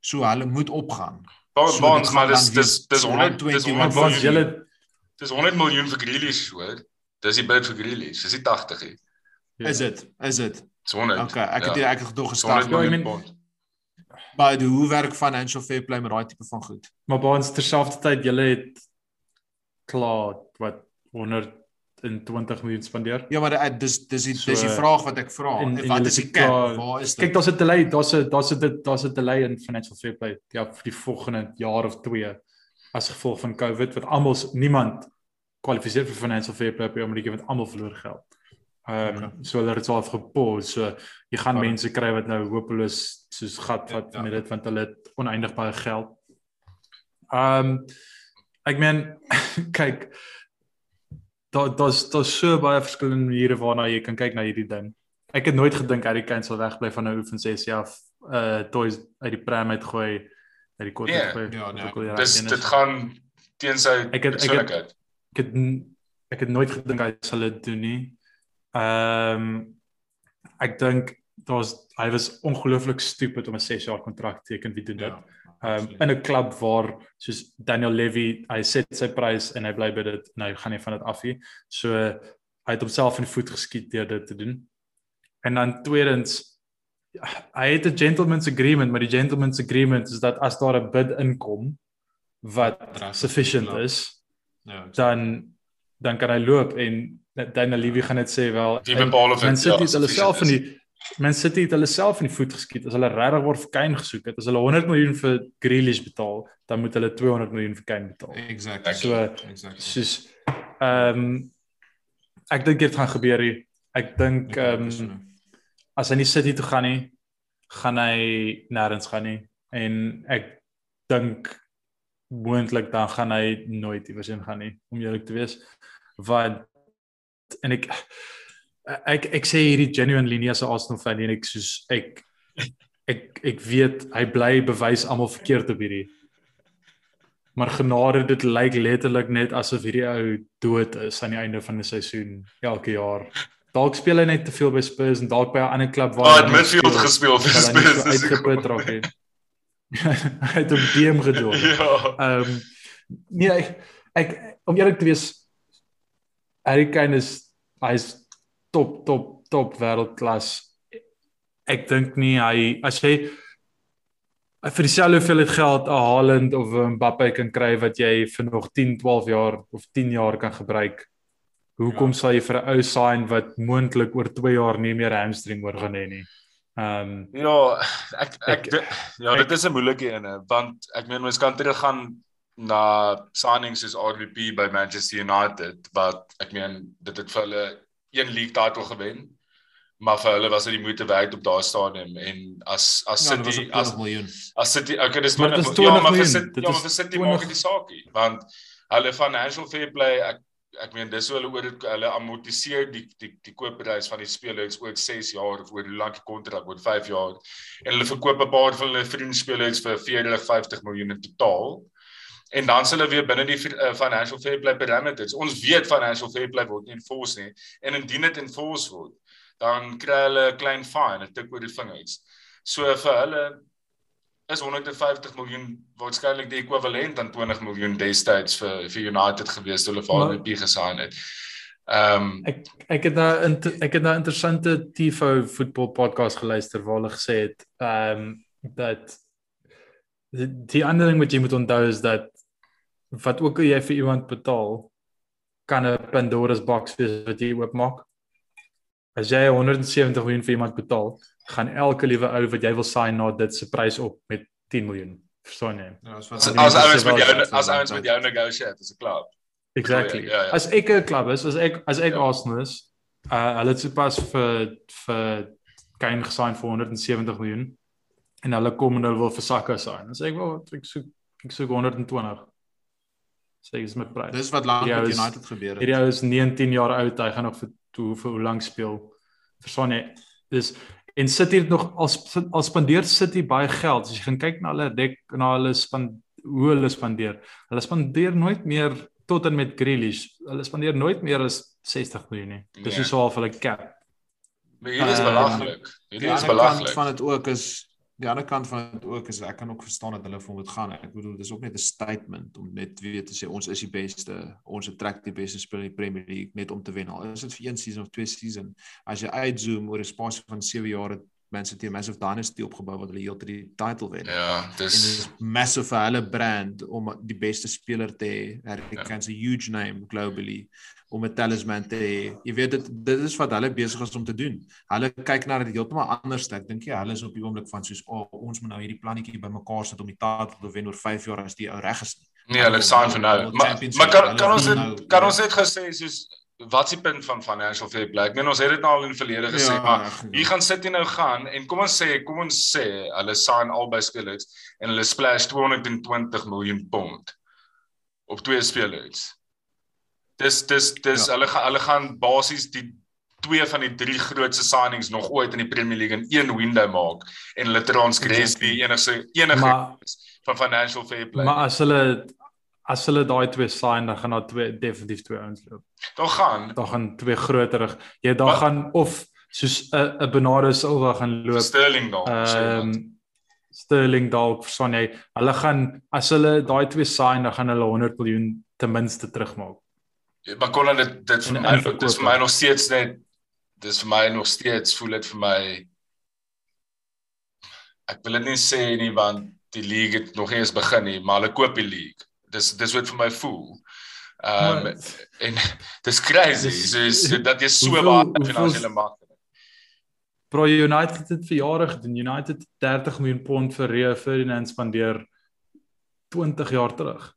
So hulle moet opgaan. Baans so, baans maar dis dis dis 120 miljoen. Julle dis 100 miljoen vir Grealish hoor. Dis die bid vir Grealish. Dis die 80 hier. Ja. Is dit? Is dit? 100. Okay, ek het ja. ek het gedog gestart. Ja, ek meen Maar hoe werk financial fair play met daai tipe van goed? Maar baans terselfdertyd julle het klaar wat 120 miljoen spandeer. Ja, maar dit dis dis die so, dis die vraag wat ek vra. En, en wat is die cap? Waar is dit? Kyk, daar's 'n delay, daar's 'n daar's 'n daar's 'n delay in financial fair play ja vir die volgende jaar of 2 as gevolg van COVID wat almal niemand kwalifiseer vir financial fair play op Amerika met almal verloor geld. Ehm um, okay. so hulle het dit half gepause. So jy gaan okay. mense kry wat nou hopeloos soos gat wat ja, ja. met dit want hulle het oneindig baie geld. Ehm um, ek meen kyk daar daar's daar's so baie verskillende maniere waarna jy kan kyk na hierdie ding. Ek het nooit gedink Harry Kane sal wegbly van 'n oefen sessie af uh toys uit die pram uit gooi uit die kort yeah, gooi. Ja, nee. Dis dit gaan teen sy ek het, ek het, ek het ek het nooit gedink hy sal dit doen nie. Ehm um, ek dink daar's hy was ongelooflik stupid om 'n 6 jaar kontrak teken wie doen dit. Ja um, in 'n klub waar soos Daniel Levy, hy set sy prys en hy bly by dit. Nou gaan hy van dit af hier. So hy het homself in die voet geskiet deur dit te doen. En dan tweedens hy het 'n gentleman's agreement, maar die gentleman's agreement is dat as daar 'n bid inkom wat sufficient is, ja, dan dan kan hy loop en Daniel Levy gaan net sê wel, die bepaal of dit ja, hulle self in die Man City het hulle self in die voet geskiet. As hulle regtig word vir Kane gesoek het, as hulle 100 miljoen vir Grealish betaal, dan moet hulle 200 miljoen vir Kane betaal. Exactly. So exactly. soos ehm um, ek dink dit gaan gebeur hier. Ek dink ehm um, as hy nie City toe gaan nie, gaan hy nêrens gaan nie en ek dink moontlik dan gaan hy nooit iewers heen gaan nie om eerlik te wees. Want en ek ek ek sê hierdie genuine linie as 'n Arsenal fan en ek soos ek ek ek weet hy bly bewys almal verkeerd op hierdie. Maar genade dit lyk letterlik net asof hierdie ou dood is aan die einde van die seisoen elke jaar. Dalk speel hy net te veel by Spurs en dalk by 'n ander klub waar oh, hy midfield gespeel vir Spurs. so uitgeput raak het. Hy het op DM gedoen ja. Ehm um, nee ek, ek om eerlik te wees Harry Kane is hy's top top top wêreldklas. Ek dink nie hy as jy vir dieselfde hoeveelheid geld 'n Haaland of 'n Mbappe kan kry wat jy vir nog 10, 12 jaar of 10 jaar kan gebruik. Hoekom ja. sal jy vir 'n ou sign wat moontlik oor 2 jaar nie meer hamstring oor gaan hê nie? Ehm um, ja, ek ek, ek ja, dit is 'n moeilike een want ek meen mens kan teruggaan na signings soos RVP by Manchester United wat ek meen dit het vir hulle een league title gewen. Maar vir hulle was dit die moeite werd op daardie stadium en as as ja, City as miljoen. As City okay dis 20 miljoen. Ja, maar vir City, ja, maar vir City maak dit saakie want hulle financial fair play ek ek meen dis hoe hulle oor hulle amortiseer die die die koopprys van die spelers oor 6 jaar of oor hoe lank die kontrak oor 5 jaar en hulle verkoop 'n paar van hulle vriendspelers vir 40 50 miljoen in totaal en dan sal hulle weer binne die uh, financial fair play parameters. Ons weet financial fair play word nie enforced nie en indien dit enforced word, dan kry hulle 'n klein fine, 'n tik oor die vingers. So vir hulle is 150 miljoen waarskynlik die ekwivalent aan 20 miljoen destyds vir vir United gewees toe hulle vir RB gesign het. Ehm Ek ek het nou ek het nou 'n interessante Tifo voetbal podcast geluister waar hulle gesê het ehm um, dat die, die ander ding wat jy moet onthou is dat wat ook al jy vir iemand betaal kan 'n Pandora's box wees wat jy oopmaak. As jy 170 miljoen vir iemand betaal, gaan elke liewe ou wat jy wil sign na dit se prys op met 10 miljoen. Verstaan jy? Ja, as ouens met jou as ouens met jou negotiate as 'n klub. Exactly. Ja, ja. As ek 'n klub is, as ek as ek Ja. Arsenal is, uh hulle het sopas vir vir Kane gesign vir 170 miljoen en hulle kom en hulle wil vir Saka sign. Dan sê ek wel ek soek ek soek 120. Sê ek is met prys. Dis wat lank met is- United gebeur het. Hierdie ou is 19 jaar oud, hy gaan nog vir toe vir hoe lank speel. Verstaan jy? Dis en City het nog al al spandeer City baie geld. As jy gaan kyk na hulle dek na hulle span hoe hulle spandeer. Hulle spandeer nooit meer tot en met Grealish. Hulle spandeer nooit meer as 60 miljoen nie. Dis is so half hulle cap. Maar hierdie is Ehm, belaglik. Hierdie is belaglik. van dit ook is die ander kant van dit ook is ek kan ook verstaan dat hulle vir hom moet gaan. Ek bedoel dis ook net 'n statement om net weer te sê ons is die beste, ons trek die beste speler in die Premier League net om te wen. Al is dit vir een season of twee season. As jy uitzoom oor 'n spasie van 7 jaar het Man City 'n massive dynasty opgebou wat hulle heeltyd die title wen. Ja, En dit dis is massive vir hulle brand om die beste speler te hê. Harry Ja. A huge name globally om 'n talisman te hê. Jy weet dit dit is wat hulle besig is om te doen. Hulle kyk na dit heeltemal anders. Ek dink jy hulle is op die oomblik van soos oh, ons moet nou hierdie plannetjie bymekaar sit om die titel te wen oor 5 jaar as die ou reg is. nee, hulle sign vir nou. Maar maar kan kan ons dit kan ons net gesê soos wat se punt van financial fair play? Ek meen ons het dit nou al in die verlede gesê, Ja, maar ek- hier gaan City nou gaan en kom ons sê, kom ons sê hulle sign albei spelers en hulle splash 220 miljoen pond op twee spelers. Dis dis dis Ja. hulle gaan hulle gaan basies die twee van die drie grootste signings nog ooit in die Premier League in een window maak en hulle transgress die enigste enige Maar van financial fair play. maar as hulle as hulle daai twee sign, dan gaan daar twee definitief twee ouens loop. dan gaan Dan gaan twee groter. Jy dan Wat? gaan of soos 'n 'n Bernardo Silva gaan loop Sterling dalk. Ehm wat. Sterling dalk verstaan jy. Hulle gaan as hulle daai twee sign, dan gaan hulle 100 miljoen ten minste terugmaak. Ja, Maar kon dit dit vir my dis vir my nog steeds net dis vir my nog steeds voel dit vir my ek wil dit nie sê nie want die league het nog nie eens begin nie, maar hulle koop die league. Dis dis wat vir my voel. Ehm um, en dis crazy. So, dat jy so baie finansiële mag het. Bro United het vir jare gedoen. United het 30 miljoen pond vir Rio Ferdinand spandeer 20 jaar terug.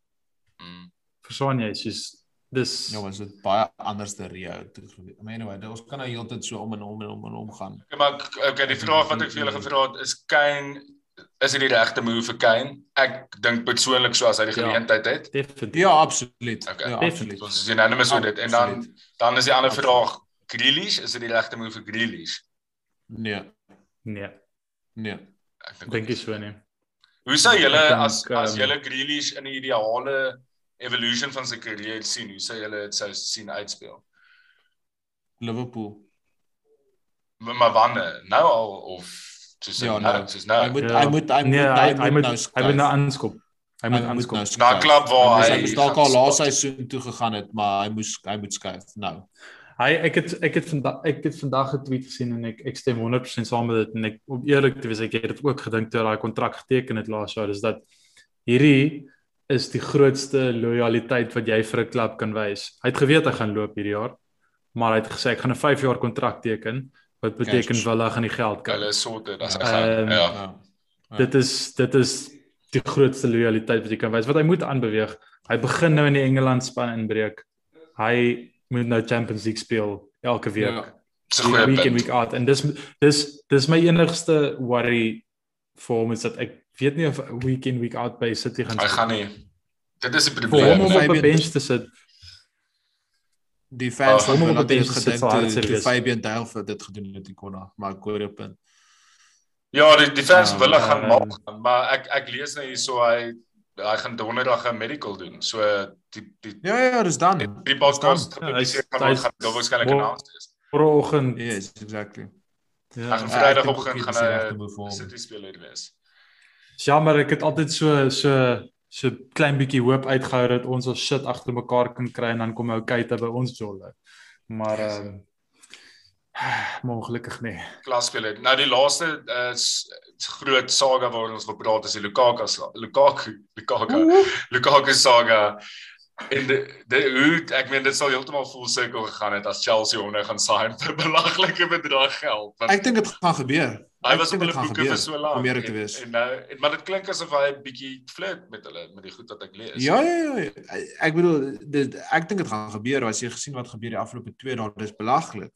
Mm. Verstaan jy? Soos dis Ja, was dit baie anders te Rio toe. I mean, anyway, dit- ons kan nou heeltyd so om en om en om en om gaan. Okay, maar okay, die vraag wat ek vir julle gevra het is Kane is dit die regte move vir Kane? Ek dink persoonlik so as hy die Ja. geleentheid het. definitief. Ja, absoluut. Okay. Ja, Definitief. absoluut. Ons is unanimous oor dit en dan Absoluut. dan is die ander vraag Grealish, is dit die regte move vir Grealish? Nee, Nee, nee. Ek dink ek so nie. Hoe sou julle Ek dink, as as ehm, julle Grealish in die ideale evolution van sy carrière sien, hoe sou julle dit sou sien uitspeel? Liverpool. Maar, maar wanneer? Nou al of soos Ja, nou, soos nou. Hy moet Ja. hy moet hy moet Nee, hy hy moet nou hy moet nou aanskop. Hy moet aanskop. nou na klub waar Hy hy moes- dalk al laaste spot. seisoen toe gegaan het, maar hy moes hy moet skuif nou. Hy ek het ek het vandag ek het vandag 'n tweet gesien en ek ek stem 100% saam met dit en ek om eerlik te wees ek het dit ook gedink toe hy daai kontrak geteken het laas jaar is dat hierdie is die grootste lojaliteit wat jy vir 'n klub kan wys. Hy het geweet hy gaan loop hierdie jaar, maar hy het gesê ek gaan 'n 5 jaar kontrak teken wat beteken Cash. Villa gaan die geld kry. Hulle is sorted as Ja. gaan. Ehm, Ja. Ja. Dit is dit is die grootste lojaliteit wat jy kan wys. Wat hy moet aanbeweeg. Hy begin nou in die Engeland span inbreek. Hy moet nou Champions League speel elke week. Ja. Dis 'n goeie week in week out en dis dis dis my enigste worry vir hom is dat ek weet nie of week in week out by City gaan Hy gaan nie. Dit is hom probleem. om op 'n bench te sit. Die fans Oh, die het sit gedink sal hard toe, toe. Fabian Delph dit gedoen het in Konna, maar ek hoor jou punt. Ja, die die fans Ja, wil hulle gaan maak, gaan, maar ek ek lees nou hierso hy hy gaan donderdag 'n medical doen. So die die Ja ja, dis dan. die podcast Ja, hy- gaan gaan dit waarskynlik announced is. Vroegoggend. Yes, exactly. Ja. gaan Ja, ek gaan die regte hy move vir hom. City speler wees. Jammer, ek het altyd so so so klein bietjie hoop uitgehou dat ons ons shit agter mekaar kan kry en dan kom ou Keita by ons jolle. Maar ehm um, maar ongelukkig nee. Klasspeler. Nou die laaste uh, groot saga waaroor ons gepraat is die Lukaku Lukaku Lukaku Lukaku saga en die, die hoe ek meen dit sal heeltemal vol sirkel gegaan het as Chelsea hom nou gaan sign vir belaglike bedrag geld. Want ek dink dit gaan gebeur. Hy was op hulle boeke vir so lank. Om eerlik te wees. En, nou en, maar dit klink asof hy 'n bietjie flirt met hulle met die goed wat ek lees. Ja ja ja. Ek bedoel dit ek dink dit gaan gebeur as jy gesien wat gebeur die afgelope 2 dae dis belaglik.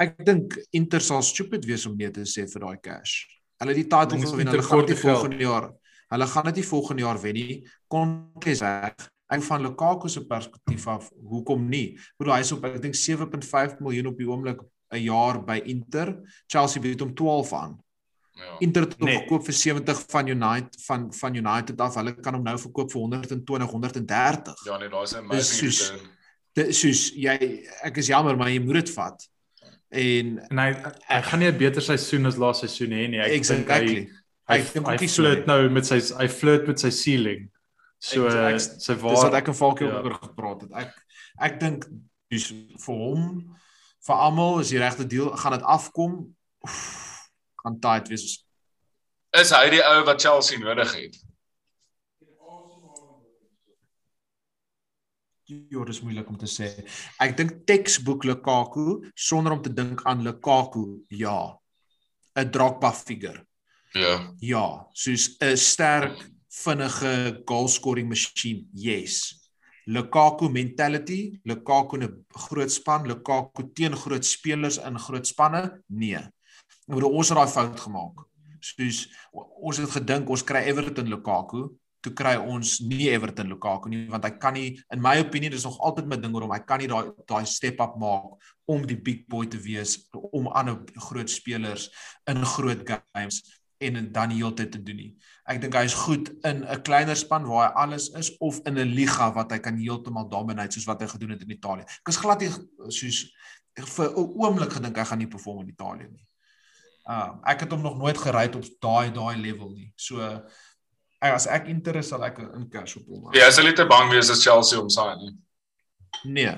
Ek dink Inter sal stupid wees om nee te sê vir daai cash. Hulle die title gewen hulle gaan dit volgende jaar. Hulle gaan dit nie volgende jaar wen nie. Conte is weg en van Lukaku se perspektief af, hoekom nie? Ek bedoel hy's op ek dink 7.5 miljoen op die oomblik 'n jaar by Inter. Chelsea bied hom 12 aan. Ja. Inter het hom nee. gekoop vir 70 van United van van United af. Hulle kan hom nou verkoop vir 120, 130. Ja nee, daar's 'n amazing return. Dit soos jy ek is jammer maar jy moet dit vat. En en hy hy gaan nie 'n beter seisoen as laaste seisoen hê nie. Ek exactly. dink hy hy, hy, hy flirt nou met sy hy flirt met sy ceiling. So ek, sy waar Dis wat ek en Falkie ja. oor gepraat het. Ek ek dink dis vir hom vir almal is die regte deal gaan dit afkom oef, gaan tight wees. Is hy die ou wat Chelsea nodig het? Ja, dit is moeilik om te sê. Ek dink textbook Lukaku sonder om te dink aan Lukaku, ja. 'n Drogba figure. Ja. Ja, soos 'n sterk vinnige goal scoring machine. Yes. Lukaku mentality, Lukaku 'n groot span, Lukaku teen groot spelers in groot spanne? Nee. Ek bedoel ons het daai fout gemaak. Soos ons het gedink ons kry Everton Lukaku, toe kry ons nie Everton Lukaku nie want hy kan nie in my opinie dis nog altyd my ding oor hom. Hy kan nie daai daai step up maak om die big boy te wees om ander groot spelers in groot games en dan die hele tyd te doen nie. Ek dink hy is goed in 'n kleiner span waar hy alles is of in 'n liga wat hy kan heeltemal dominate soos wat hy gedoen het in Italië. Ek is glad nie soos vir 'n oomblik gedink hy gaan nie perform in Italië nie. Uh ek het hom nog nooit gery op daai daai level nie. So as ek Inter sal ek in cash op hom. Ja, sal jy te bang wees as Chelsea hom sign nie? Nee.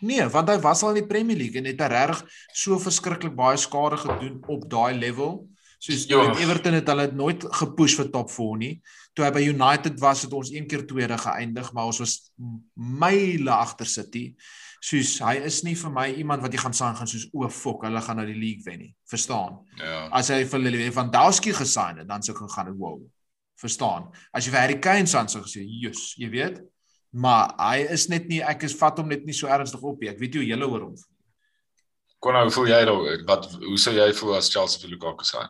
Nee, want hy was al in die Premier League en het regtig so verskriklik baie skade gedoen op daai level Soos ja. Everton het hulle nooit gepush vir top 4 nie. Toe hy by United was het ons een keer tweede geëindig, maar ons was myle agter City. Soos hy is nie vir my iemand wat jy gaan sien gaan soos o, fok, hulle gaan nou die league wen nie. Verstaan? Ja. As hy vir Lewandowski gesign het, dan sou ek gaan wow. Verstaan? As jy vir Harry Kane sou gesê, "Jesus, jy weet." Maar hy is net nie ek is vat hom net nie so ernstig op nie. Ek weet jy hoe julle oor hom. Kon nou voel jy daaroor? Wat hoe sou jy voel as Chelsea vir Lukaku sign?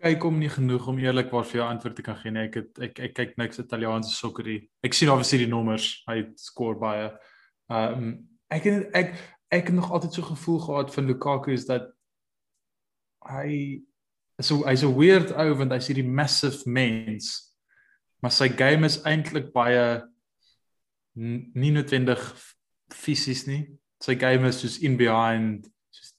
Kyk hom nie genoeg om eerlikwaar vir jou antwoord te kan gee nie. Ek het ek ek kyk niks Italiaanse sokker nie. Ek sien obviously die nommers. Hy skoor baie. Ehm um, ek het ek ek het nog altyd so gevoel gehad van Lukaku is dat hy so hy's 'n weird ou want hy's hierdie massive mens. Maar sy game is eintlik baie nie noodwendig fisies nie. Sy game is soos in behind, soos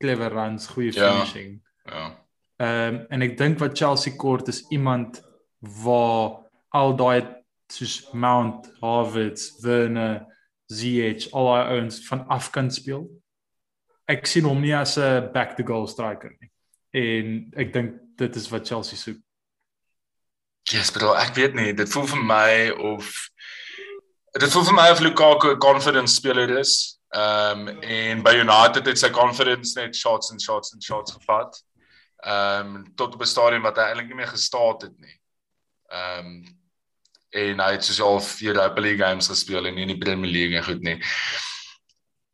clever runs, goeie ja. finishing. Ja. Ehm um, en ek dink wat Chelsea kort is iemand waar al daai soos Mount, Havertz, Werner, Ziyech, al daai ouens van af kan speel. Ek sien hom nie as 'n back to goal striker nie. En ek dink dit is wat Chelsea soek. Ja, yes, bro, ek weet nie, dit voel vir my of dit voel vir my of Lukaku 'n confidence speler is. Ehm um, en by United het sy confidence net shots and shots and shots gevat ehm um, tot op 'n stadium wat hy eintlik nie meer gestaat het nie. Ehm um, en hy het soos al vier Europa League games gespeel en nie in die Premier League en goed nie.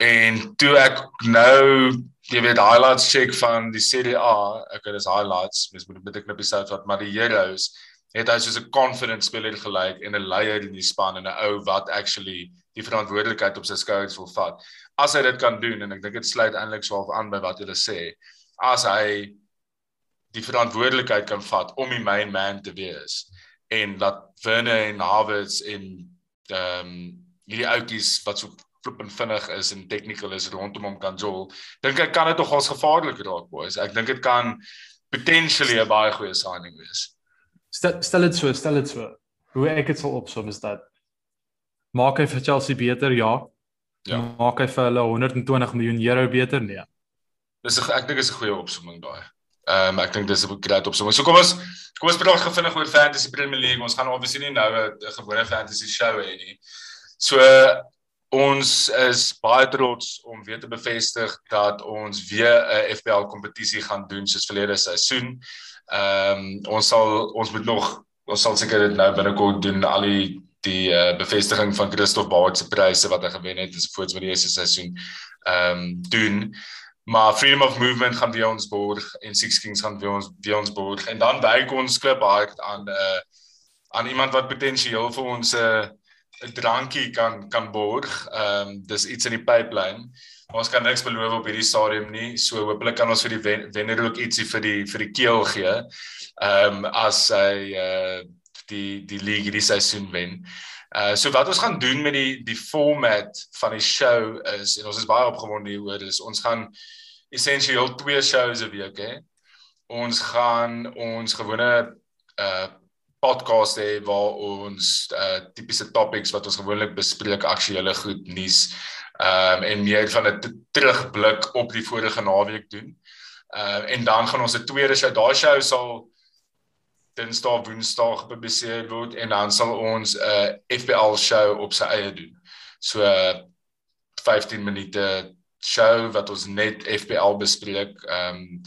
En toe ek nou jy weet highlights check van die Serie A, het dis highlights, mens moet 'n bietjie knippies uit wat maar die Heroes het hy soos 'n confident speler gelyk en 'n leier in die span en 'n ou wat actually die verantwoordelikheid op sy skouers wil vat. As hy dit kan doen en ek dink dit sluit eintlik swaar aan by wat jy sê, as hy die verantwoordelikheid kan vat om die main man te wees en dat Werner en Havertz en ehm um, hierdie outjies wat so flippend vinnig is en technical is rondom hom kan jol. Dink ek kan dit nog als gevaarlik raak boys. Ek dink dit kan potentially 'n baie goeie signing wees. Stel stel dit so, stel dit so. Hoe ek dit sal opsom is dat Maak hy vir Chelsea beter? Ja. Ja. Maak hy vir hulle 120 miljoen euro beter? Nee. Dis ek dink is 'n goeie opsomming daai. Ehm um, ek dink dis 'n great opsomming. So kom ons kom ons praat gou vinnig oor Fantasy Premier League. Ons gaan obviously nie nou 'n gewone fantasy show hê nie. So ons is baie trots om weer te bevestig dat ons weer 'n FPL kompetisie gaan doen soos verlede seisoen. Ehm um, ons sal ons moet nog ons sal seker dit nou binnekort doen al die die uh, bevestiging van Christoph Baard se pryse wat hy gewen het is voorts vir die eerste seisoen ehm um, doen. Maar Freedom of Movement gaan weer ons borg en Six Kings gaan weer ons weer ons borg en dan wyk ons klip hard aan 'n uh, aan iemand wat potensieel vir ons 'n uh, 'n drankie kan kan borg. Ehm um, dis iets in die pipeline. Ons kan niks beloof op hierdie stadium nie. So hopelik kan ons vir die wen, wenner ook ietsie vir die vir die keel gee. Ehm um, as hy uh die die league hierdie seisoen wen. Uh so wat ons gaan doen met die die format van die show is en ons is baie opgewonde hieroor is ons gaan essensieel twee shows 'n week hê. Ons gaan ons gewone uh podcast hê waar ons uh tipiese topics wat ons gewoonlik bespreek aktuele goed nuus ehm um, en meer van 'n terugblik op die vorige naweek doen. Ehm uh, en dan gaan ons 'n tweede show, daai show sal Dinsdag, Woensdag gepubliseer word en dan sal ons 'n uh, FPL show op sy eie doen. So uh, 15 minute show wat ons net FPL bespreek. Ehm um,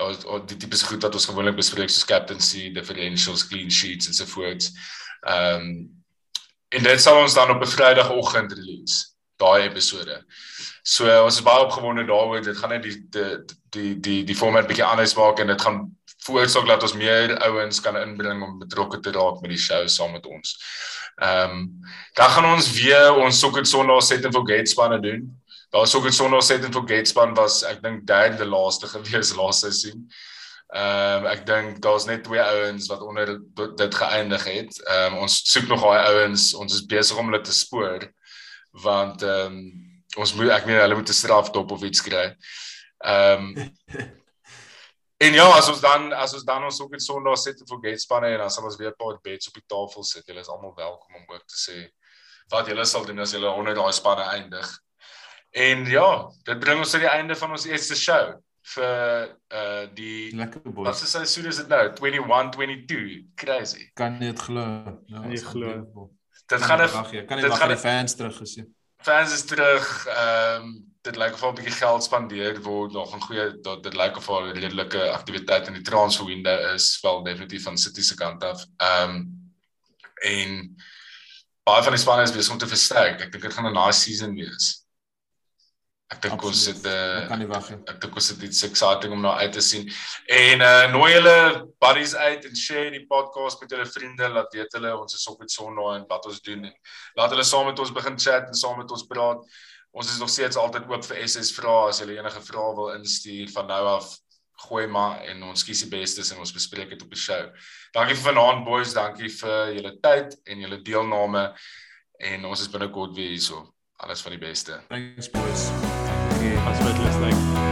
of, die tipe goed wat ons gewoonlik bespreek soos captaincy, differentials, clean sheets en so voort. Ehm um, en dit sal ons dan op 'n Vrydagoggend release daai episode. So ons is baie opgewonde daaroor. Dit gaan net die die die die die format bietjie anders maak en dit gaan veroorsaak dat ons meer ouens kan inbring om betrokke te raak met die show saam met ons. Ehm um, dan gaan ons weer ons Sokker Sondag set and forget spanne doen. Daar sou ek sonder set and forget span was ek dink derde laaste gewees laaste seisoen. Ehm um, ek dink daar's net twee ouens wat onder dit geëindig het. Ehm um, ons soek nog daai ouens. Ons is besig om hulle te spoor want ehm um, ons moet ek meen hulle moet 'n strafdop of iets kry. Ehm um, En ja, as ons dan as ons dan ons ook net Sondag sit en forget spanne en dan sal ons weer 'n paar bets op die tafel sit. Julle is almal welkom om ook te sê wat julle sal doen as julle onder daai spanne eindig. En ja, dit bring ons tot die einde van ons eerste show vir uh die lekker boy. Wat se seisoen is dit nou? 21 22. Crazy. Kan jy dit glo? Ja, jy glo. Dit gaan ek kan nie wag vir die fans terug gesien. Fans is terug. Ehm um, dit lyk of 'n bietjie geld spandeer word nog 'n goeie dat dit lyk of 'n redelike aktiwiteit in die transfer window is, wel definitief van City se kant af. Ehm um, en baie van die spanne is besig om te versterk. Ek dink dit gaan 'n nice season wees. Ek dink ons het 'n uh, kan nie wag nie. Ek dink ons het iets exciting om nou uit te sien. En uh nooi julle buddies uit en share die podcast met julle vriende, laat weet hulle ons is op met Sondag en wat ons doen en laat hulle saam met ons begin chat en saam met ons praat. Ons is nog steeds altyd oop vir SS vrae as julle enige vrae wil instuur van nou af gooi maar en ons kies die bestes en ons bespreek dit op die show. Dankie vir vanaand boys, dankie vir julle tyd en julle deelname en ons is binnekort weer hierso. Alles van die beste. Thanks boys. Thank you. Thanks for listening.